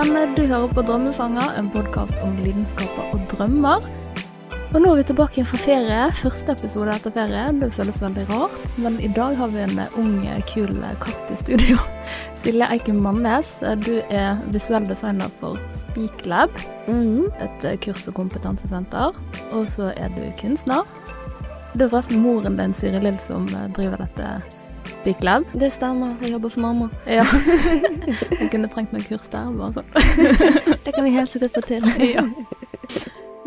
Velkommen, du hører på Drømmefanger, en podkast om lidenskaper og drømmer. Og nå er vi tilbake fra ferie. Første episode etter ferie. Det føles veldig rart, men i dag har vi en ung, kul katt i studio. Silje Eiken Mannes, du er visuell designer for Speaklab, mm. et kurs- og kompetansesenter. Og så er du kunstner. Det er forresten moren din, Siri Lill, som driver dette Speaklab. Det stemmer. Jeg jobber for mamma. Ja. Jeg kunne trengt meg kurs der, bare sånn. Det kan vi helt sikkert få til. Ja.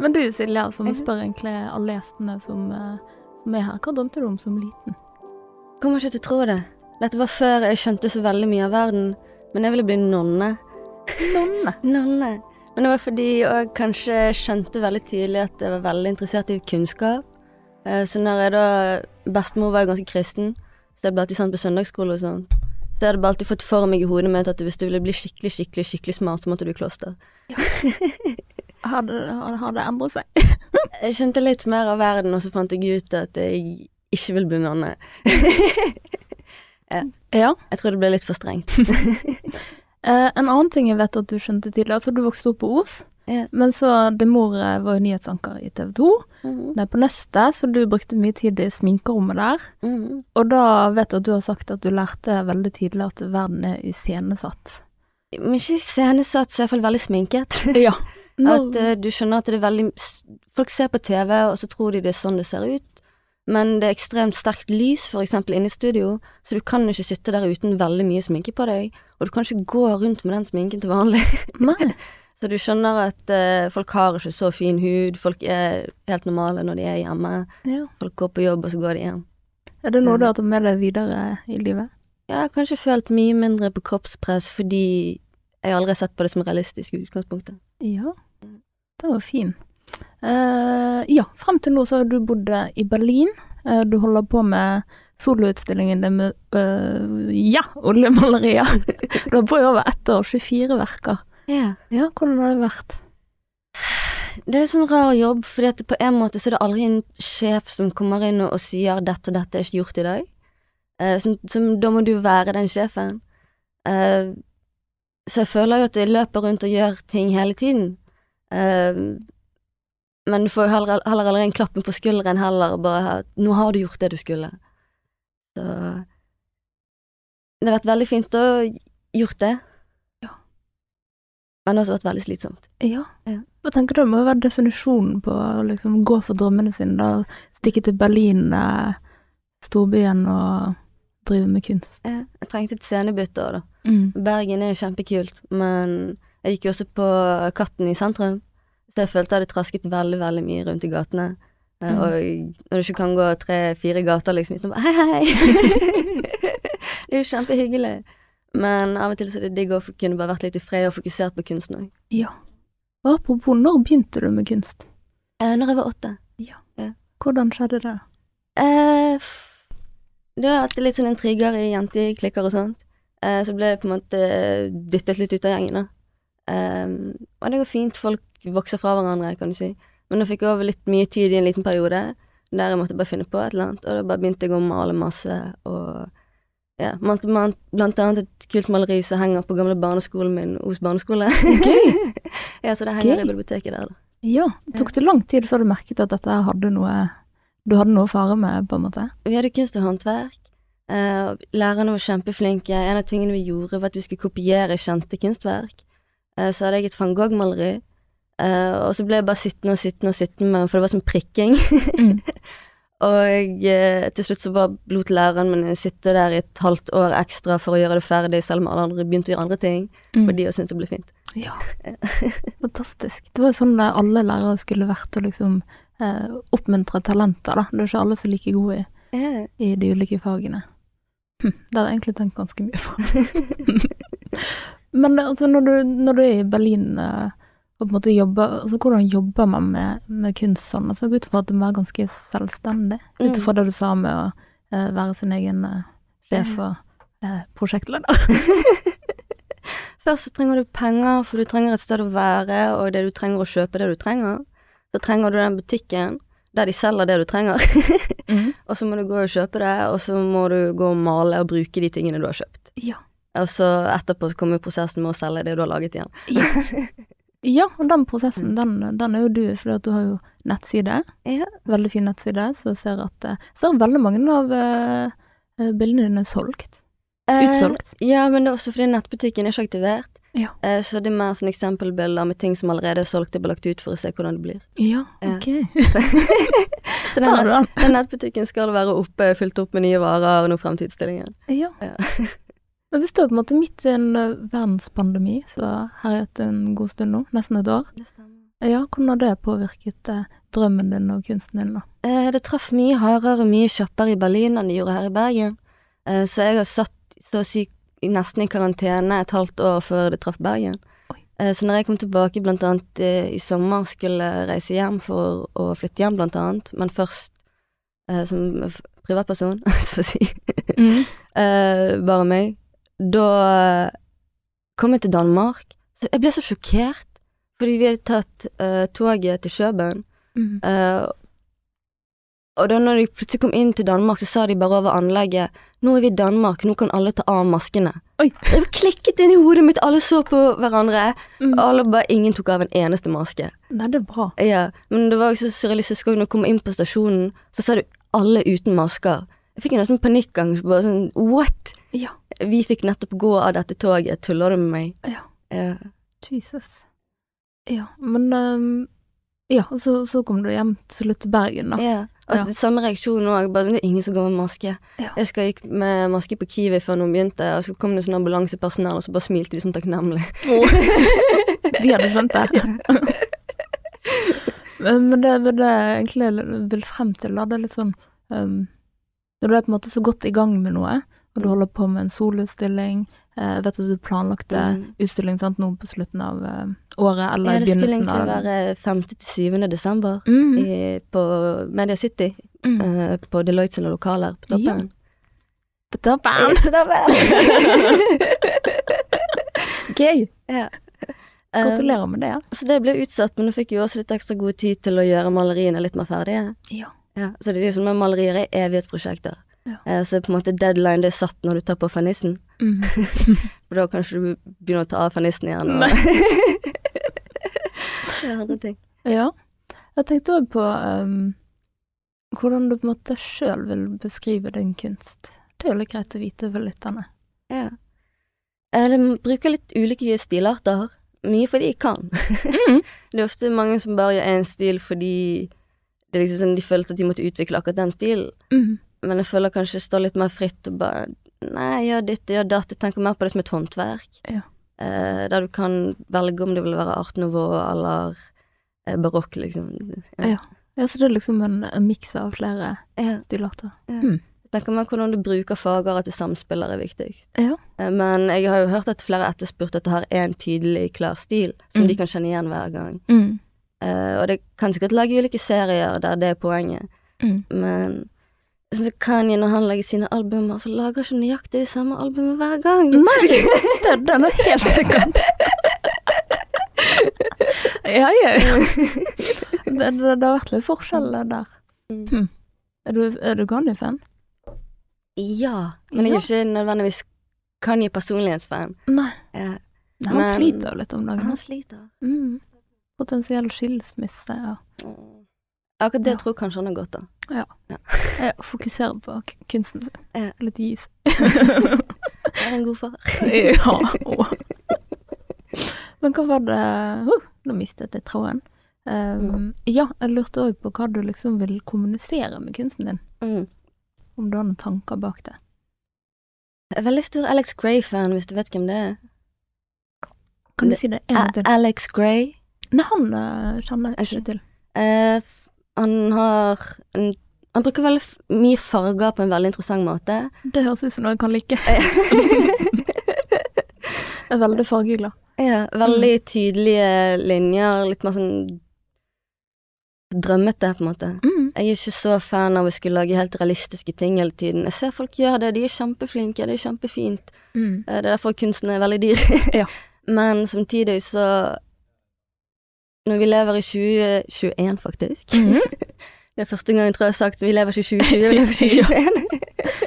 Men du Silja, som spør egentlig alle gjestene som, eh, som er her, hva drømte du om som liten? Kommer ikke til å tro det. Dette var før jeg skjønte så veldig mye av verden, men jeg ville bli nonne. Nonne. Nonne. Men det var fordi jeg kanskje skjønte veldig tydelig at jeg var veldig interessert i kunnskap. Eh, Så når jeg da Bestemor var jo ganske kristen, så jeg ble alltid sånn på søndagsskole og sånn. Så jeg hadde bare alltid fått for meg i hodet mitt at hvis du ville bli skikkelig, skikkelig, skikkelig smart, så måtte du i kloster. Har det, har, har det endret seg? Jeg skjønte litt mer av verden, og så fant jeg ut at jeg ikke vil bli nonne. Ja. Jeg tror det ble litt for strengt. Eh, en annen ting jeg vet at du skjønte tidlig, altså du vokste opp på Os, Ja. Men så din mor eh, var jo nyhetsanker i TV 2, Det er på Nøstet, så du brukte mye tid i sminkerommet der. Mhm. Og da vet jeg at du har sagt at du lærte veldig tidlig at verden er iscenesatt. Men ikke iscenesatt, så iallfall veldig sminket. Ja. At uh, du skjønner at det er veldig Folk ser på TV, og så tror de det er sånn det ser ut. Men det er ekstremt sterkt lys, for eksempel inne i studio, så du kan ikke sitte der uten veldig mye sminke på deg. Og du kan ikke gå rundt med den sminken til vanlig. Nei. Så du skjønner at uh, folk har ikke så fin hud, folk er helt normale når de er hjemme. Ja. Folk går på jobb, og så går de hjem. Er det noe Mm. du har tatt med deg videre i livet? Jeg har kanskje følt mye mindre på kroppspress fordi jeg aldri har sett på det som realistisk i utgangspunktet. Ja, det var fin. Uh, ja, frem til nå så har du bodd i Berlin. Uh, du holder på med soloutstillingen din med uh, ja, oljemalerier. du har på i over ett år, 24 verker. Ja. Ja, hvordan har det vært? Det er en sånn rar jobb, fordi at på en måte så er det aldri en sjef som kommer inn og, og sier 'dette og dette er ikke gjort i dag'. Eh, som, som, da må du være den sjefen. Eh, så jeg føler jo at jeg løper rundt og gjør ting hele tiden. Eh, men du får jo heller, heller aldri en klappen på skulderen heller, bare 'nå har du gjort det du skulle'. Så det har vært veldig fint å gjort det. Men også vært veldig slitsomt. Ja. Ja. Hva tenker du må være definisjonen på å liksom gå for drømmene sine? da Stikke til Berlin, eh, storbyen, og drive med kunst? Ja, jeg trengte et scenebytte òg, da. Mm. Bergen er jo kjempekult, men jeg gikk jo også på Katten i sentrum, så jeg følte jeg hadde trasket veldig, veldig mye rundt i gatene. Eh, Mm. Og når du ikke kan gå tre-fire gater liksom uten å bare hei, hei! det er jo kjempehyggelig. Men av og til så er det digg å kunne bare vært litt i fred og fokusert på kunsten òg. Ja. Og apropos, når begynte du med kunst? Eh, når jeg var åtte. Ja. Hvordan skjedde det? Eh, det har alltid litt sånn intriger i jenteklikker og sånt. Eh, så ble jeg på en måte dyttet litt ut av gjengen, da. Eh, og det går fint, folk vokser fra hverandre, kan du si. Men da fikk jeg over litt mye tid i en liten periode, der jeg måtte bare finne på et eller annet, og da bare begynte jeg å male masse, og ja, malte man- blant annet et kult maleri som henger på gamle barneskolen min, Os barneskole. Okay. ja, så det henger okay. i biblioteket der, da. Ja. Tok det lang tid før du merket at dette hadde noe Du hadde noe å fare med, på en måte? Vi hadde kunst og håndverk. Uh, lærerne var kjempeflinke. En av tingene vi gjorde, var at vi skulle kopiere kjente kunstverk. Uh, så hadde jeg et van Gogh-maleri. uh, og så ble jeg bare sittende og sittende og sittende med for det var sånn prikking. Mm. og eh, til slutt så bare lot læreren min sitte der i et halvt år ekstra for å gjøre det ferdig, selv om alle andre begynte å gjøre andre ting. Mm. Og de også syntes det ble fint. Ja. Fantastisk. Det var sånn der alle lærere skulle vært, å liksom eh, oppmuntre talenter, da. Det er ikke alle som er like gode i, i de ulike fagene. Hm, det hadde jeg egentlig tenkt ganske mye på. Men altså, når du, når du er i Berlin eh, og på en måte jobber altså, Hvordan jobber man med, med kunst sånn? Altså, Gå ut fra at det er ganske selvstendig, ut ifra det du sa med å uh, være sin egen uh, sjef og uh, prosjektleder. Først så trenger du penger, for du trenger et sted å være, og det du trenger å kjøpe det du trenger. Så trenger du den butikken der de selger det du trenger, Mm. og så må du gå og kjøpe det, og så må du gå og male og bruke de tingene du har kjøpt. Ja. Og så etterpå så kommer prosessen med å selge det du har laget igjen. Ja, og den prosessen, den, den er jo du, for du har jo nettside. Ja. Veldig fin nettside, så jeg ser at jeg ser veldig mange av eh, eh, bildene dine er solgt. Utsolgt. Eh, ja, men det er også fordi nettbutikken er ikke aktivert. Ja. Eh, så det er mer sånn eksempelbilder med ting som allerede er solgt og lagt ut for å se hvordan det blir. Ja, Ja. ok. Så den. den nettbutikken skal være oppe, fylt opp med nye varer og noen fremtidsstillinger. Ja. Ja. Men vi står på en måte midt i en eh, verdenspandemi som har herjet en god stund nå, nesten et år. Ja, hvordan har det påvirket eh, drømmen din og kunsten din, da? Eh, det traff mye hardere og mye kjappere i Berlin enn det gjorde her i Bergen. Eh, så jeg har satt så å si nesten i karantene et halvt år før det traff Bergen. Eh, så når jeg kom tilbake blant annet eh, i sommer, skulle reise hjem for å flytte hjem blant annet, men først eh, som privatperson, så å si, eh, bare meg, da eh, kom jeg til Danmark. Så jeg ble så sjokkert, fordi vi hadde tatt uh, toget til Kjøben. Mm. Uh, og da når de plutselig kom inn til Danmark, så sa de bare over anlegget Nå er vi i Danmark, nå kan alle ta av maskene. Oi. Det klikket inn i hodet mitt, alle så på hverandre. Mm. Og alle bare, ingen tok av en eneste maske. Nei, det er bra. Ja, Men det var jo så surrealistisk òg, når jeg kom inn på stasjonen, så sa du alle uten masker. Jeg fikk en nesten panikkangst. Bare sånn what? Ja. Vi fikk nettopp gå av dette toget, tuller du med meg? Ja. Uh, Jesus. Ja, men um, Ja, så, så kom du hjem til slutt til Bergen, da. Ja. Altså, Ja. samme reaksjon òg. Bare sånn, det er ingen som går med maske. Ja. Jeg skal gikk med maske på Kiwi før noen begynte, og så kom det sånn ambulansepersonell, og så bare smilte de sånn takknemlig. De hadde skjønt det. men men det, det jeg egentlig vil frem til, da, det er litt sånn ehm, Når du er på en måte så godt i gang med noe, og du holder på med en solutstilling eh, vet at du planlagte Mm. utstilling sant, nå på slutten av eh, året, eller Ja, i det skulle egentlig være 5. til 7. desember mm, i, på Media City, mm. eh, på Deloitte sine lokaler på toppen. På toppen! På toppen! Gøy! ja. Gratulerer med det. Ja. så det ble utsatt, men du fikk jo også litt ekstra god tid til å gjøre maleriene litt mer ferdige. Ja. Ja, så det er jo sånn med malerier er evighetsprosjekter. Ja. Eh, så på en måte deadline det er satt når du tar på fernissen. Mm. For da kanskje du begynne å ta av fernissen igjen. Og andre ting. Ja. Jeg tenkte òg på um, hvordan du på en måte sjøl vil beskrive din kunst. Det er jo litt greit å vite for lytterne. Ja. Jeg bruker litt ulike stilarter. Mye fordi jeg kan. Mm. Det er ofte mange som bare gjør én stil fordi det er liksom sånn, de følte at de måtte utvikle akkurat den stilen. Mm. Men jeg føler kanskje jeg står litt mer fritt og bare Nei, gjør ditt, gjør datt. Jeg tenker mer på det som et håndverk. Ja. Eh, der du kan velge om det vil være art nouveau eller eh, barokk, liksom. Ja. Ja, så det er liksom en, en miks av flere Ja. stilarter. Ja. Mm. Jeg tenker mer hvordan du bruker fager, at det samspiller er viktigst. Ja. Eh, Men jeg har jo hørt at flere etterspurt at det har en tydelig, klar stil, som Mm. de kan kjenne igjen hver gang. Mm. Eh, og det kan sikkert lage ulike serier der det er poenget, Mm. men sånn som Kanye, når han lager sine albumer, så lager ikke nøyaktig det samme albumet hver gang. Nei, det, det er noe helt sikkert. ja, ja. Det, det, det har vært litt forskjell der. Mm. Hm. Er du, er du Kanye-fan? Ja, men jeg er ikke nødvendigvis Kanye personlighetsfan. Nei. Ja, Nei, Han Men- sliter litt om dagen. han sliter. Mm. Potensiell skilsmisse og Akkurat det Ja. tror jeg kanskje han har godt av. Jeg fokuserer på kunsten sin. Ja. Litt gis. Jeg er en god far. ja. Åh. Men hva var det uh, Nå mistet jeg tråden. Um, ja, jeg lurte òg på hva du liksom vil kommunisere med kunsten din. Mm. Om du har noen tanker bak det. Jeg er veldig stor Alex Gray-fan, hvis du vet hvem det er. Kan du si det en gang til? Alex Gray. Nei, han uh, kjenner jeg ikke til. Eh, han har en, Han bruker veldig mye farger på en veldig interessant måte. Det høres ut som noe jeg kan like. Jeg er veldig fargeglad. ja, veldig tydelige linjer, litt mer sånn drømmete, på en måte. Mm. Jeg er ikke så fan av å skulle lage helt realistiske ting hele tiden. Jeg ser folk gjøre det, de er kjempeflinke, det er kjempefint. Mm. Eh, Det er derfor kunsten er veldig dyr. Ja. Men samtidig så Når vi lever i 2021, faktisk Mhm. Det er første gang jeg tror jeg har sagt vi lever ikke i 2020, vi lever ikke i 2021.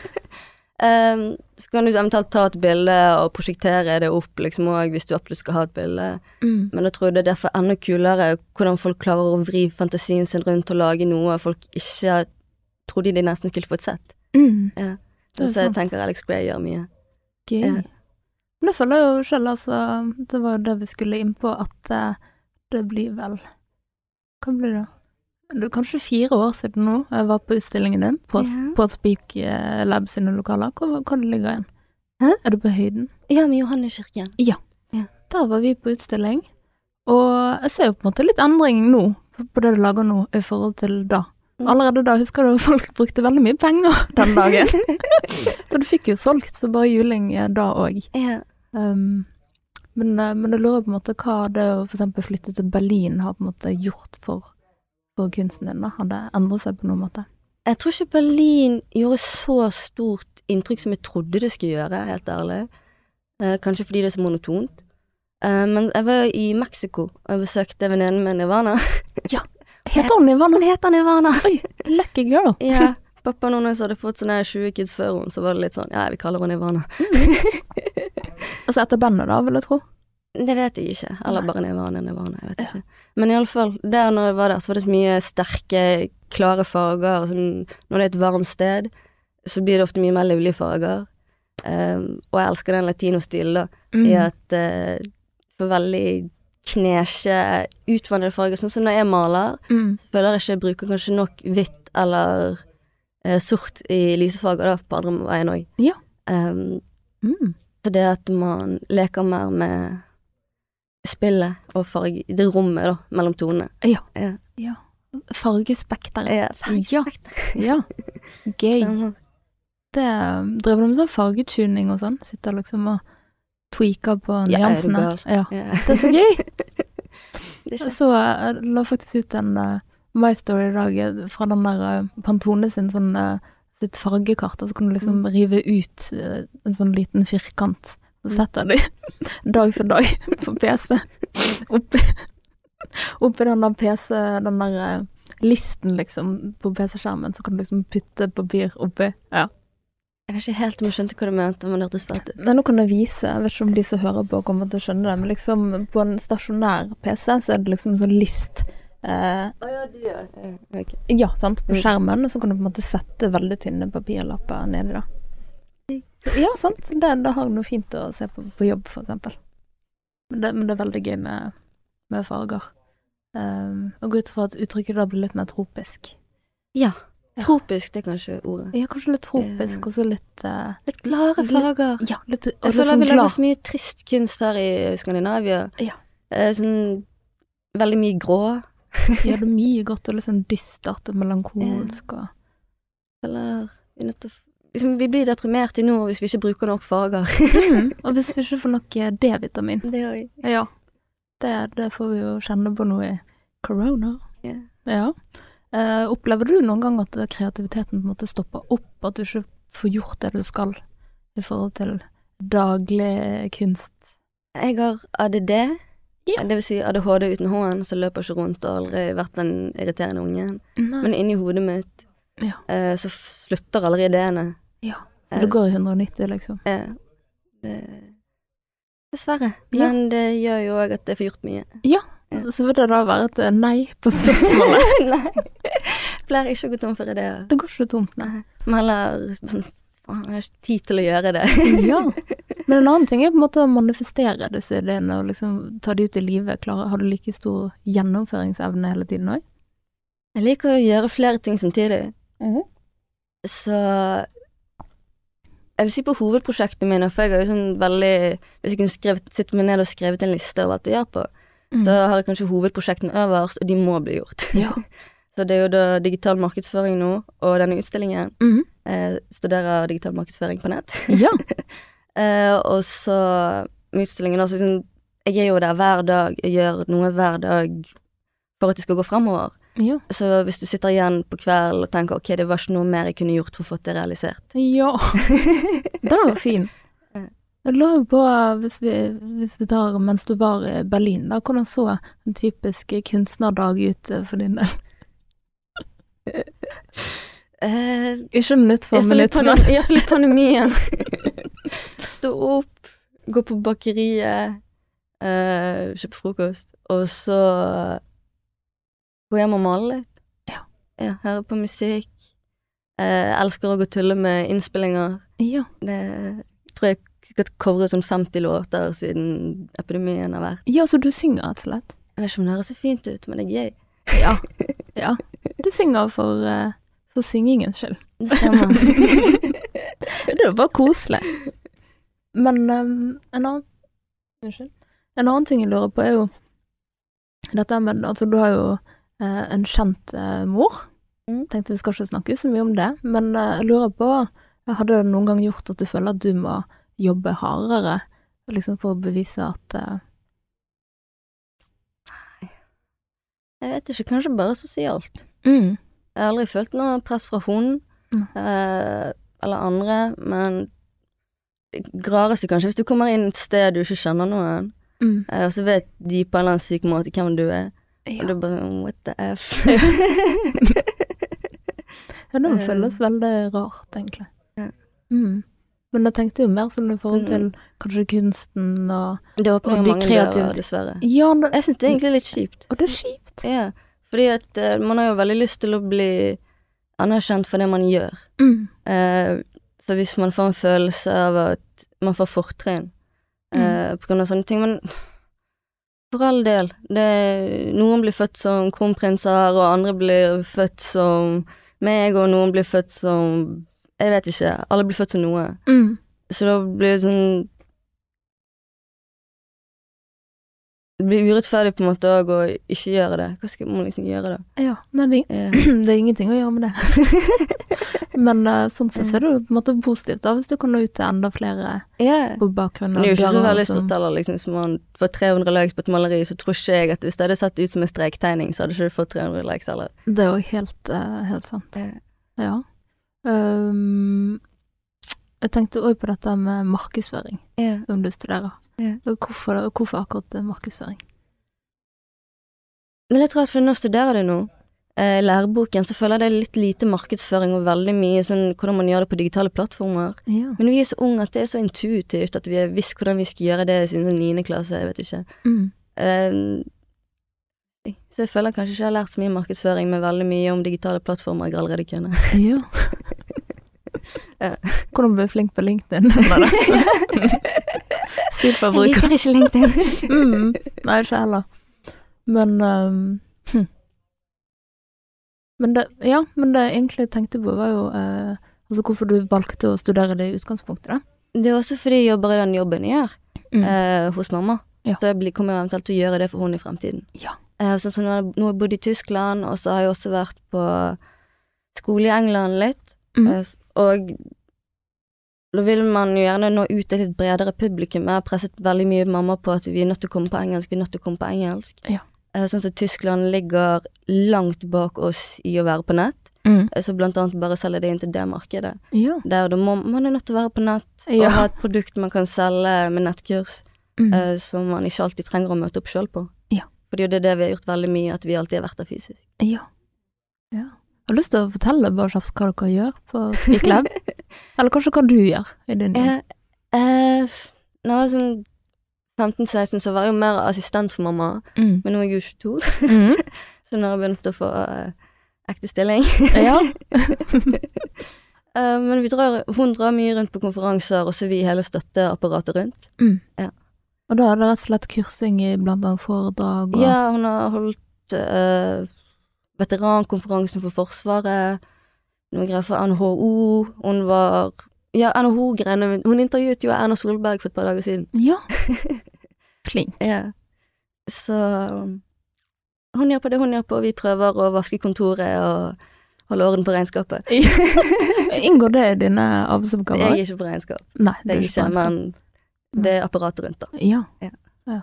um, så kan du eventuelt ta et bilde og prosjektere det opp, liksom òg, hvis du absolutt skal ha et bilde. Mm. Men jeg tror det er derfor enda kulere hvordan folk klarer å vri fantasien sin rundt og lage noe folk ikke trodde de nesten skulle fått sett. Mm. Ja. Er Så jeg tenker Alex Gray gjør mye. Gøy. Ja. Men det føler jo selv, altså. Det var jo det vi skulle inn på, at eh, det blir vel Hva blir det? Det er kanskje fire år siden nå jeg var på utstillingen din på, Ja. på Speak eh, Lab sine lokaler. Hvor, hvor det ligger igjen? Hæ? Er du på høyden? Ja, med Johanneskirken. Der var vi på utstilling, og jeg ser jo på en måte litt endring nå på på det du lager nå i forhold til da. Mm. Allerede da husker du at folk brukte veldig mye penger den dagen. så du fikk jo solgt så bare juling eh, da òg. Ja. Um, men, eh, men jeg lurer på en måte hva det å eksempel flytte til Berlin har på en måte gjort for, for kunsten din, da? Har det endret seg på noen måte? Jeg tror ikke Berlin gjorde så stort inntrykk som jeg trodde det skulle gjøre, helt ærlig. Eh, kanskje fordi det er så monotont. Eh, men jeg var i Mexico og besøkte venninnen min Nirvana. Heter hun Nirvana? Hun heter Nirvana! Oi, lucky girl. Ja. Pappaen jeg hadde fått sånne 20 kids før henne, så var det litt sånn ja, vi kaller henne Nirvana. Altså etter bandet, da, vil jeg tro. Det vet jeg ikke. Eller Nei. bare Nirvana, Nirvana, jeg vet ikke. Men iallfall, der når jeg var der, så var det så mye sterke, klare farger. Sånn, når det er et varmt sted, så blir det ofte mye mer livlige farger. Um, og jeg elsker den latinostilen, da, Mm. i at uh, for veldig knesje, utvandrede farger. Sånn som når jeg maler, Mm. så føler jeg ikke jeg bruker kanskje nok hvitt eller eh, sort i lysefarger da, på andre veien òg. Ja. Um, Mm. så det at man leker mer med spillet og farge, det rommet da, mellom tonene. Ja. Ja. ja. Fargespekteret. Ja, Ja. ja. Gøy. Det, driver du med sånn fargetuning og sånn? Sitter liksom og tweaker på Ja, er du nyansene? gal? Ja. Ja. Det er så gøy! Det er så jeg la faktisk ut en uh, My Story i dag eh, fra den der eh, Pantone sin sånn eh, sitt fargekart, og så kan du liksom Mm. rive ut eh, en sånn liten firkant. Så Mm. setter du dag for dag på PC oppi, oppi den der PC, den der listen liksom på PC-skjermen, så kan du liksom putte papir oppi. Ja. Jeg vet ikke helt om jeg skjønte hva du mente, men det hørtes fælt ut. Nei, nå kan jeg vise, jeg vet ikke om de som hører på kommer til å skjønne det, men liksom på en stasjonær PC så er det liksom en sånn list. Eh, Å ja, de gjør ja, ok. ja, sant, på Mm. skjermen, og så kan du på en måte sette veldig tynne papirlapper nedi da. Ja, sant, det, det har noe fint å se på på jobb, for eksempel. Men det, men det er veldig gøy med, med farger. Um, og gå ut fra at uttrykket da blir litt mer tropisk. Ja. Tropisk, det er kanskje ordet. Ja, kanskje litt tropisk, og så litt uh, Litt Litt- farger. Ja, litt, og Jeg litt føler sånn vi lager så mye trist kunst her i Skandinavia. Ja. Eh, sånn veldig mye grå. Ja, det mye godt og litt sånn dystert og melankolsk og Eller vi, å f- liksom, vi blir deprimert i nord hvis vi ikke bruker nok farger. mm, Og hvis vi ikke får nok eh, D-vitamin. det òg. Ja. Det, det får vi jo kjenne på nå i corona. Yeah. Ja. Eh, opplever du noen gang at kreativiteten på en måte stopper opp, at du ikke får gjort det du skal i forhold til daglig kunst? Jeg har ADD, Ja. det vil si ADHD uten H-en, så løper ikke rundt og aldri vært den irriterende ungen. Nei. Men inni hodet mitt Ja. eh, så slutter aldri ideene. ja. Så det går i 190, liksom. Eh, det, dessverre. Ja. Men det gjør jo òg at jeg får gjort mye. Ja. Ja. Så vil det da være et eh, nei på spørsmålet. nei. Pleier ikke å gå tom for ideer. det går ikke tomt, nei. Men heller sånn Faen, jeg har ikke tid til å gjøre det. Ja. Men en annen ting er på en måte å manifestere disse ideene og liksom ta de ut i livet. Klare, har du like stor gjennomføringsevne hele tiden òg? Jeg liker å gjøre flere ting samtidig. Mhm. Så jeg vil si på hovedprosjektene mine, for jeg har jo sånn veldig Hvis jeg kunne skrevet, sitte meg ned og skrevet en liste over alt jeg gjør på, da har jeg kanskje hovedprosjektene øverst, og de må bli gjort. Ja. Så det er jo da digital markedsføring nå, og denne utstillingen. Mhm. Eh, studerer digital markedsføring på nett. Ja. Eh, og så med utstillingen altså, sånn, Jeg er jo der hver dag, jeg gjør noe hver dag for at det skal gå fremover. ja. Så hvis du sitter igjen på kvelden og tenker ok, det var ikke noe mer jeg kunne gjort for å få det realisert. Ja. Den var fin. Jeg lurer på, hvis vi, hvis vi tar mens du var i Berlin, da, hvordan så en typisk kunstnerdag ut eh, for din del? Eh, Ikke minutt for Iallfall minutt, men pandem- i hvert fall i pandemien. Stå opp, gå på bakeriet, uh, kjøpe frokost, og så gå hjem og male litt. Ja. ja høre på musikk. Uh, elsker òg å tulle med innspillinger. ja. Det tror jeg sikkert covret sånn 50 låter siden epidemien har vært. ja, så du synger rett og slett? Jeg vet ikke om det høres så fint ut, men det er gøy. Ja. ja. Du synger for, eh, for syngingens skyld. Det stemmer. det er jo bare koselig. Men um, en annen Unnskyld. En annen ting jeg lurer på, er jo dette med Altså, du har jo eh, en kjent eh, mor. Mm. Tenkte vi skal ikke snakke så mye om det, men eh, jeg lurer på Hadde det noen gang gjort at du føler at du må jobbe hardere, liksom for å bevise at Jeg vet ikke, kanskje bare sosialt. mm, Jeg har aldri følt noe press fra hun Mm. eh, eller andre, men det rareste kanskje hvis du kommer inn et sted du ikke kjenner noen, mm, eh, og så vet de på en eller annen syk måte hvem du er, og ja. du er bare sånn what the f. ja, det Eh. føles veldig rart, egentlig. Ja. Mm. Men jeg tenkte jo mer sånn i forhold til Mm. kanskje kunsten og det åpner jo mange kreative- dører, dessverre. Ja, men, Jeg syns det er egentlig litt kjipt. og det er kjipt. Ja, fordi at uh, man har jo veldig lyst til å bli anerkjent for det man gjør. Mm. Uh, så hvis man får en følelse av at man får fortrinn mm. på grunn av sånne ting, men for all del, det, noen blir født som kronprinser, og andre blir født som meg, og noen blir født som Jeg vet ikke, alle blir født som noe. Mm. Så da blir det sånn Det blir urettferdig på en måte òg å ikke gjøre det. Hva skal man liksom gjøre da? Ja, nei, det, Ja. det er ingenting å gjøre med det. Men eh, sånn sett er det jo på en måte positivt, da, hvis du kan nå ut til enda flere yeah. på bakgrunn av det er jo ikke så veldig stort heller, liksom. Hvis man får 300 likes på et maleri, så tror ikke jeg at hvis det hadde sett ut som en strektegning, så hadde ikke du fått 300 likes heller. Det er jo helt, uh, helt sant. Ja. Um, jeg tenkte òg på dette med markedsføring, yeah. som du studerer. Ja. Og Hvorfor, hvorfor akkurat markedsføring? Det er litt rart, for nå studerer du nå. Eh, læreboken så føler jeg det er litt lite markedsføring og veldig mye sånn hvordan man gjør det på digitale plattformer. Ja. Men vi er så unge at det er så intuitivt at vi har visst hvordan vi skal gjøre det siden sånn niende klasse, jeg vet ikke. Mm. Eh, så jeg føler jeg kanskje ikke jeg har lært så mye markedsføring, men veldig mye om digitale plattformer jeg allerede kunne. ja. Hvordan bli flink på LinkedIn? Jeg liker ikke LinkedIn. Mm. Nei, ikke heller. Men um, hm. Men det, ja, men det jeg egentlig tenkte på, var jo eh, altså hvorfor du valgte å studere det i utgangspunktet, da. Det er også fordi jeg jobber i den jobben jeg gjør Mm. eh, hos mamma. Ja. Så jeg blir, kommer eventuelt til å gjøre det for hun i fremtiden. Ja. Eh, så, så nå, nå har jeg bodd i Tyskland, og så har jeg også vært på skole i England litt. Mm. Og da vil man jo gjerne nå ut til et litt bredere publikum. Jeg har presset veldig mye mamma på at vi er nødt til å komme på engelsk, vi er nødt til å komme på engelsk. Ja. Eh, sånn som Tyskland ligger langt bak oss i å være på nett, Mm. eh, så blant annet bare selge det inn til det markedet. Ja. Der da må man er nødt til å være på nett Ja. og ha et produkt man kan selge med nettkurs, Mm. uh, som man ikke alltid trenger å møte opp sjøl på. Ja. Fordi det er det vi har gjort veldig mye, at vi alltid har vært der fysisk. Ja. ja. Jeg har lyst til å fortelle bare kjapt hva dere gjør på Speak Lab. Eller kanskje hva du gjør i din jobb. Eh, eh, når jeg var sånn 15-16, så var jeg jo mer assistent for mamma, Mm. men nå er jeg jo 22, Mm. så har jeg begynt å få eh, ekte stilling. Ja. Eh, men vi drar, hun drar mye rundt på konferanser, og så vi hele støtteapparatet rundt. Og da er det rett og slett kursing i blant annet foredrag og Ja, hun har holdt eh, veterankonferansen for Forsvaret, noe greier for NHO, hun var Ja, NHO-greiene Hun intervjuet jo Erna Solberg for et par dager siden. Ja. Flink. Ja. Så hun gjør på det hun gjør på, vi prøver å vaske kontoret og holde orden på regnskapet. Inngår det i dine Jeg er ikke på regnskap, Nei, det er ikke, ikke, men det er apparatet rundt, da. Ja. Ja. ja.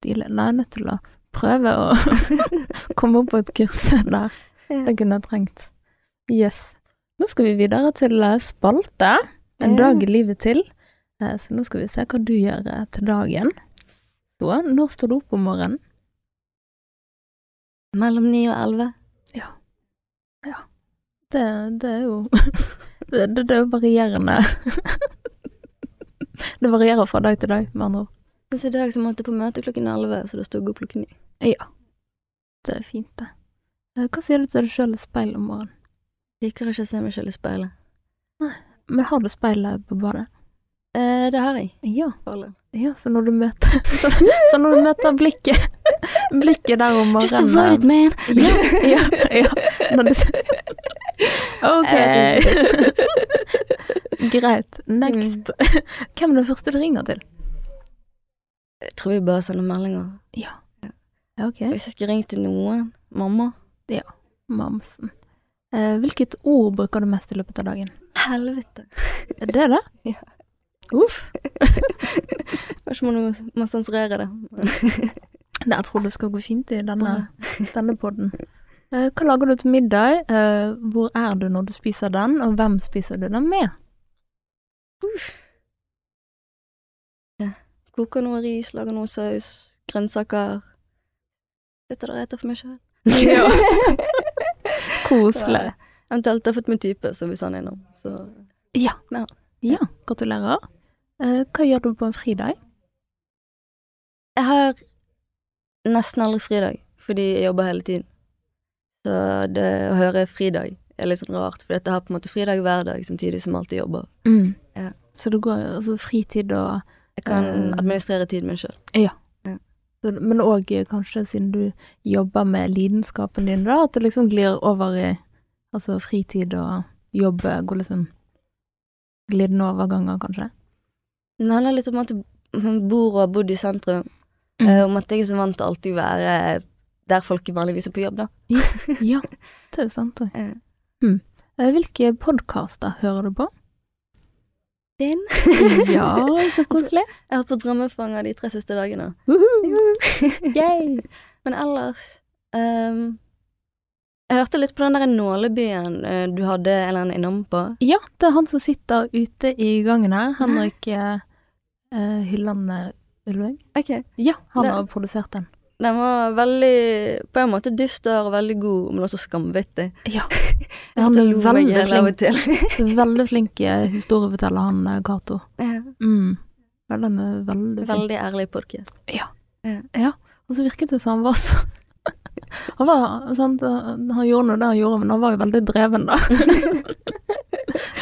Stilig. Nei, nødt til å prøve å komme opp på et kurs der. Det kunne jeg trengt. Yes. Nå skal vi videre til eh, spalte. En Ja. dag i livet til. Eh, Så nå skal vi se hva du gjør eh, til dagen. Så, når står du opp om morgenen? Mellom ni og elleve. Det, det er jo det, det, det er varierende. det varierer fra dag til dag, med andre ord. Så i dag så måtte jeg på møte klokken elleve, så det stod opp klokken ni. Ja. Det er fint, det. Eh, Hva sier du til deg sjøl i speilet om morgenen? Liker ikke å se meg selv i speilet. Men har du speilet på badet? Eh, det har jeg. Ja. ja så når du møter Så, så når du møter blikket Blikket der om Just morgenen avoid it, man! Ja, ja, ja. Når du Ok. Greit. Next. Hvem er det første du ringer til? Jeg tror vi bare sender meldinger. Ja. Ja, ok. Hvis jeg skulle ringt til noen Mamma. Mamsen. Eh, hvilket ord bruker du mest i løpet av dagen? Helvete. Er det det? Ja. Uff. Kanskje man må sensurere det. Nei, jeg tror det skal gå fint i denne, denne podden. Eh, hva lager du til middag? Eh, hvor er du når du spiser den, og hvem spiser du den med? Koker noe ris, lager noe saus, grønnsaker. Sitter der og eter for meg sjøl. Ja. Koselig. Eventuelt har jeg fått min type, så hvis han er innom, så Ja. Ja. ja. Gratulerer. Uh, hva gjør du på en fridag? Jeg har nesten aldri fridag, fordi jeg jobber hele tiden. Så det å høre fridag er litt sånn rart, for jeg har på en måte fridag hver dag samtidig som alltid jobber. Mm. Ja. Så det går altså fritid og Jeg kan Eh. administrere tiden min sjøl. Ja. Men òg kanskje siden du jobber med lidenskapen din, da, at det liksom glir over i altså fritid og jobb går liksom glidende overganger, kanskje? Det handler litt om at man bor og har bodd i sentrum, Mm. Uh, om at jeg er så vant til alltid å være der folk vanligvis er på jobb, da. Ja, det er sant òg. Mm. Eh, Hvilke podkaster hører du på? Din? Ja, så koselig. Jeg har på Drømmefanger de tre siste dagene. Yay. Men ellers um, Jeg hørte litt på den der nålebyen eh, du hadde en eller annen innom på. Ja, det er han som sitter ute i gangen her. Henrik eh, Hylland Ulveng. Okay. Ja, han Det- har produsert den. Den var veldig På en måte dyster og veldig god, men også skamvittig. Ja. Han er veldig flink, veldig flink eh, historieforteller, han eh, Cato. Ja, Mm. Ja, den er veldig flink. veldig ærlig podkast. Ja, og så virket det som han var så Han var, sant, han gjorde nå det han gjorde, men han var jo veldig dreven, da.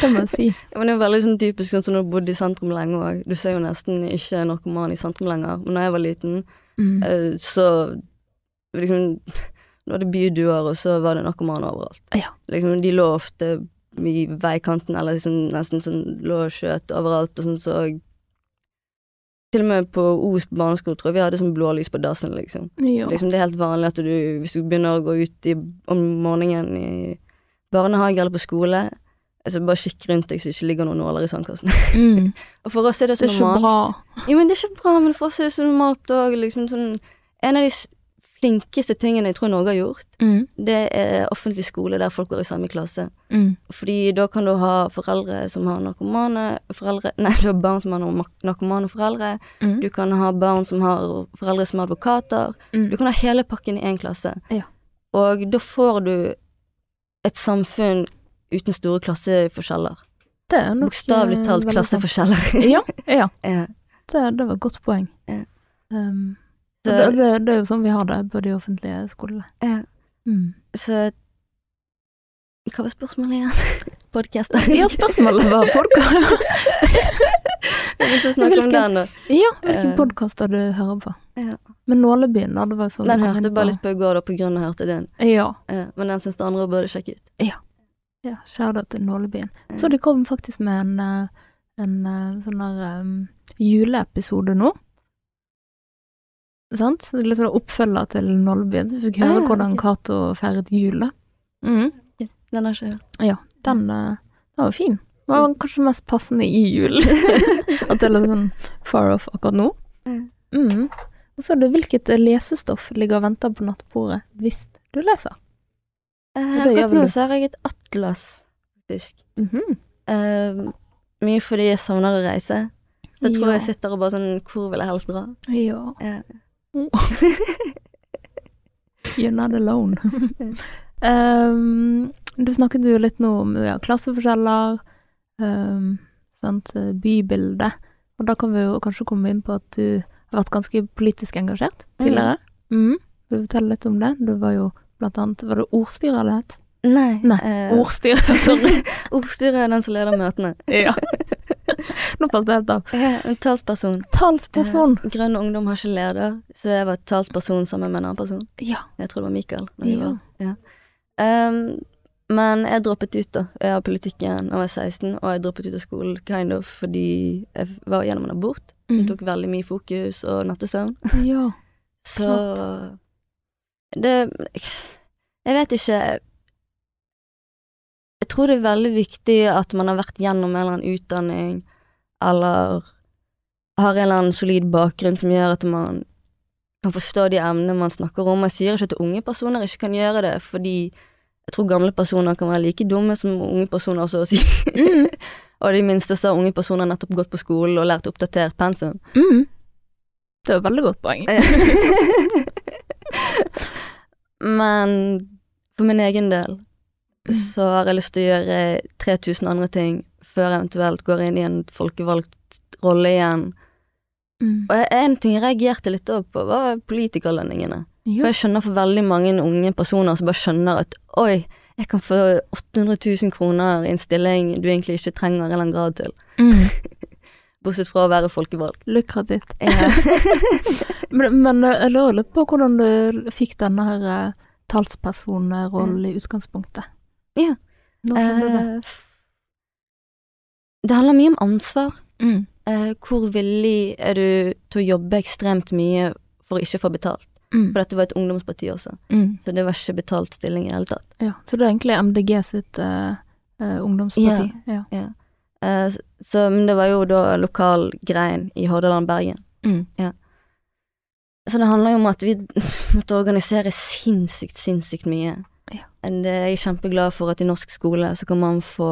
det må jeg si. Ja, men det er veldig sånn typisk sånn som når du bodde i sentrum lenge òg. Du ser jo nesten ikke narkoman i sentrum lenger. Men da jeg var liten, Mm. eh, så liksom Nå var det byduer, og så var det narkomane overalt. Ja. Liksom, de lå ofte i veikanten, eller liksom nesten sånn lå og skjøt overalt, og sånn så Til og med på Os barneskole tror jeg vi hadde sånn blålys på dassen, liksom. Liksom. Det er helt vanlig at du, hvis du begynner å gå ut i, om morgenen i barnehage eller på skole, altså bare kikk rundt deg så det ikke ligger noen nåler i sandkassen. Mm. Og for oss er det så Det er ikke normalt. bra. Ja, men det er ikke bra, men for oss er det så normalt òg. Liksom sånn, en av de flinkeste tingene jeg tror Norge har gjort, Mm. det er offentlig skole der folk går i samme klasse. Mm. Fordi da kan du ha foreldre som har narkomane foreldre, Nei, du har barn som har narkomane foreldre. Mm. Du kan ha barn som har foreldre som er advokater. Mm. Du kan ha hele pakken i én klasse. Ja. Og da får du et samfunn uten store klasseforskjeller. Det er nok Bokstavelig eh, talt klasseforskjeller. Ja, ja. Ja. Det, det var et godt poeng. Ja. Um, Så- det, det, det er jo sånn vi har det på de offentlige skolene. Ja. Mm. Så Hva var spørsmålet igjen? Podkaster? Ja, spørsmålet var podkast. Vi begynte å snakke om Hvilken- den, da. ja, hvilken uh, podkaster du hører på? Ja. Men Nålebyen, da, det var sånn Den hørte bare litt på i går, da, på grunn av jeg hørte din. Ja. Uh, men den syns det andre burde sjekke ut. ja Shout-out til Nålebyen. Mm. Så de kom faktisk med en, eh, en eh, sånn der um, juleepisode nå. Sant? Det er Litt sånn oppfølger til Nålebyen, så vi fikk høre Ah, hvordan ok. Cato feiret jul. da. Ja, Den har jeg ikke hørt. Ja, den, eh, den var fin. Det var kanskje mest passende i jul. At det er litt sånn far off akkurat nå. Mm. Mm. Og så er det hvilket lesestoff ligger og venter på nattbordet hvis du leser. Eh, Akkurat nå så har jeg et atlas, faktisk. Mm -hmm. uh, mye fordi jeg savner å reise. Så jeg tror Ja. jeg sitter og bare sånn Hvor vil jeg helst dra? Ja. Uh. You're not alone. um, du snakket jo litt nå om ja, klasseforskjeller, um, sant, bybilde. Og da kan vi jo kanskje komme inn på at du har vært ganske politisk engasjert tidligere. Mm. Vil du fortelle litt om det? Du var jo blant annet Var det ordstyrer det het? Nei. Nei, eh, ordstyret. Sorry. ordstyret er den som leder møtene. ja. Nå falt det helt av. En talsperson. Talsperson. Eh, Grønn ungdom har ikke leder, så jeg var talsperson sammen med en annen person. Ja. Jeg tror det var Mikael. Ja. var- ja. Um, men jeg droppet ut da, av politikken da jeg var 16, og jeg droppet ut av skolen kind of fordi jeg var gjennom en abort. Mm. Mm. tok veldig mye fokus og nattesøvn. ja. Så det Jeg vet ikke Jeg tror det er veldig viktig at man har vært gjennom en eller annen utdanning, eller har en eller annen solid bakgrunn som gjør at man kan forstå de emnene man snakker om. Jeg sier ikke at unge personer ikke kan gjøre det, fordi jeg tror gamle personer kan være like dumme som unge personer, så å si. Mm. og de minste så har unge personer nettopp gått på skolen og lært oppdatert pensum. Mm. Det var et veldig godt poeng. Men for min egen del Mm. så har jeg lyst til å gjøre 3000 andre ting før jeg eventuelt går inn i en folkevalgt rolle igjen. Mm. Og en ting jeg reagerte litt over på, var politikerlønningene. For jeg skjønner for veldig mange unge personer som bare skjønner at oi, jeg kan få 800 000 kroner i en stilling du egentlig ikke trenger en eller annen grad til. Mm. Bortsett fra å være folkevalgt. Lukrativt. Ja. Men, men eh, jeg lurer litt på hvordan du fikk denne eh, talspersonrollen i utgangspunktet. Ja. Når skjedde det? Eh, det handler mye om ansvar. Mm. Eh, hvor villig er du til å jobbe ekstremt mye for å ikke få betalt? Mm. For dette var et ungdomsparti også, Mm. så det var ikke betalt stilling i det hele tatt. Ja. Så det er egentlig MDG sitt eh, ungdomsparti? Ja. Eh, s- så, men det var jo da lokal grein i Hordaland, Bergen. Mm. Så det handler jo om at vi måtte organisere sinnssykt, sinnssykt mye. Ja. Jeg det er jeg kjempeglad for at i norsk skole så kan man få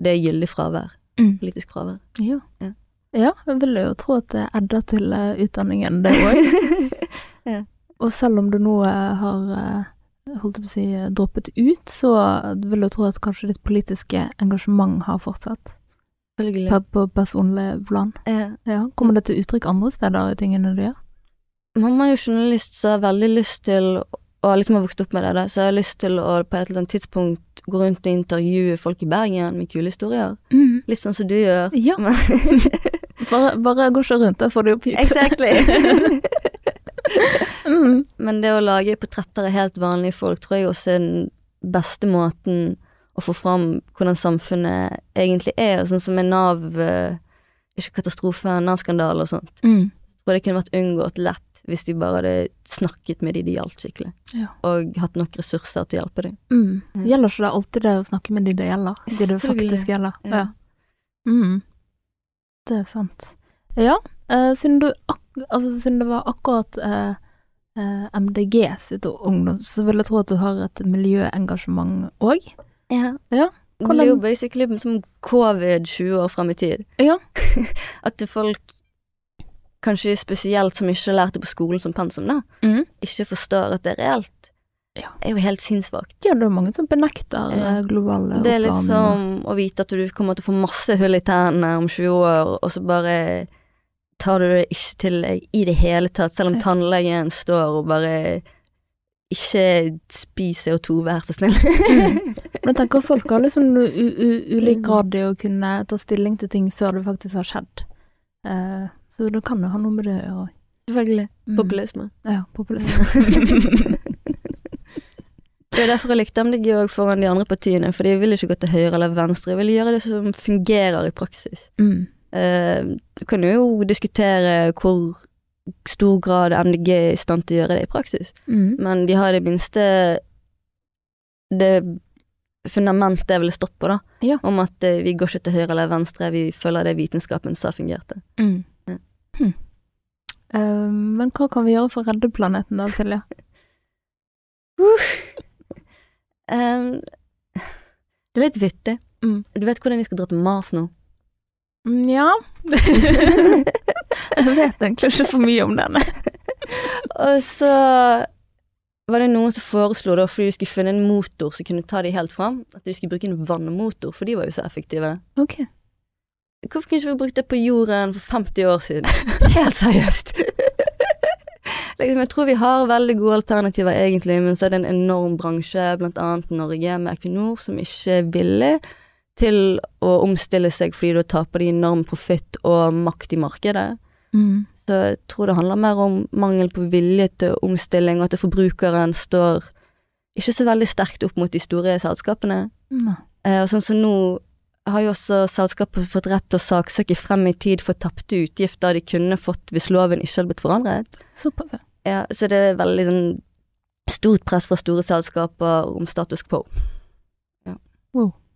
det gyldig fravær. Mm. Politisk fravær. Ja. Ja. ja, jeg vil jo tro at det edder til eh, utdanningen, det òg. Ja. Og selv om du nå eh, har eh, holdt på å si, eh, droppet ut, så vil jeg tro at kanskje ditt politiske engasjement har fortsatt på, på personlig plan. Ja. Ja. Kommer det til uttrykk andre steder i tingene du gjør? Mamma er jo journalist, så jeg har veldig lyst til og liksom har vokst opp med det, da, så jeg har lyst til å på et eller annet tidspunkt gå rundt og intervjue folk i Bergen med kule historier. Litt sånn som du gjør. Ja. Bare, bare gå ikke rundt, da får du opp hit. exactly. mm. Men det å lage portretter av helt vanlige folk tror jeg også er den beste måten å få fram hvordan samfunnet egentlig er, og sånn som med Nav eh, Ikke katastrofe, Nav-skandale og sånt. Mm. tror det kunne vært unngått lett hvis de bare hadde snakket med de de gjaldt skikkelig, Ja. og hatt nok ressurser til å hjelpe dem. Mm. Gjelder ikke det alltid det å snakke med de det gjelder? De det faktisk gjelder? Ja. Ja. Mm. Det er sant. Ja, eh, siden du altså, siden det var akkurat eh, eh, MDG sitt ungdom, så vil jeg tro at du har et miljøengasjement òg. Ja. Ja, Det blir jo basically som covid 20 år fram i tid. Ja. At folk, kanskje spesielt som ikke lærte på skolen som pensum, da, Mm. ikke forstår at det er reelt, Ja. er jo helt sinnssvakt. Ja, det er mange som benekter eh, global Det er litt som å vite at du kommer til å få masse hull i tennene om 20 år, og så bare tar du det ikke til deg i det hele tatt, selv om Ja. tannlegen står og bare ikke spis CO2, vær så snill. Men jeg tenker folk har liksom ulik Mm. grad i å kunne ta stilling til ting før det faktisk har skjedd. Eh, så det kan jo ha noe med det å gjøre. Selvfølgelig. Mm. Populisme. Ja, populisme. Det er derfor jeg likte MDG òg foran de andre partiene, for de vil ikke gå til høyre eller venstre, de vil gjøre det som fungerer i praksis. mm. Uh, du kan jo diskutere hvor stor grad MDG er i stand til å gjøre det i praksis, Mm. men de har i det minste det fundamentet jeg ville stått på, da, Ja. om at eh, vi går ikke til høyre eller venstre, vi følger det vitenskapen sa fungerte. Mm. Hm. Eh, men hva kan vi gjøre for å redde planeten da, Silje? Eh, det er litt vittig. Mm. Du vet hvordan de skal dra til Mars nå? Mm, ja Jeg vet egentlig ikke for mye om den. Og så var det noen som foreslo, da, fordi de skulle finne en motor som kunne ta de helt fram, at de skulle bruke en vannmotor, for de var jo så effektive. Ok. Hvorfor kunne ikke vi brukt det på jorden for 50 år siden? Helt seriøst. liksom, jeg tror vi har veldig gode alternativer, egentlig, men så er det en enorm bransje, blant annet Norge, med Equinor, som ikke er villig til å omstille seg fordi da taper de enorm profitt og makt i markedet. Mm. Så jeg tror det handler mer om mangel på vilje til omstilling, og at forbrukeren står ikke så veldig sterkt opp mot de store selskapene. Mm. Eh, og sånn som nå har jo også selskapet fått rett til å saksøke frem i tid for tapte utgifter de kunne fått hvis loven ikke hadde blitt forandret. Såpass, ja. Ja, så det er veldig sånn stort press fra store selskaper om status quo.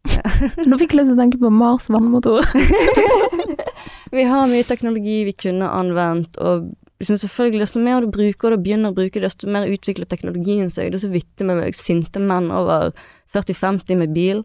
Nå fikk jeg lyst til å tenke på Mars vannmotor. Vi har mye teknologi vi kunne anvendt, og liksom selvfølgelig, desto mer du bruker og begynner å bruke, desto mer utvikler teknologien seg. Det er så vittig med meg, sinte menn over 40-50 med bil.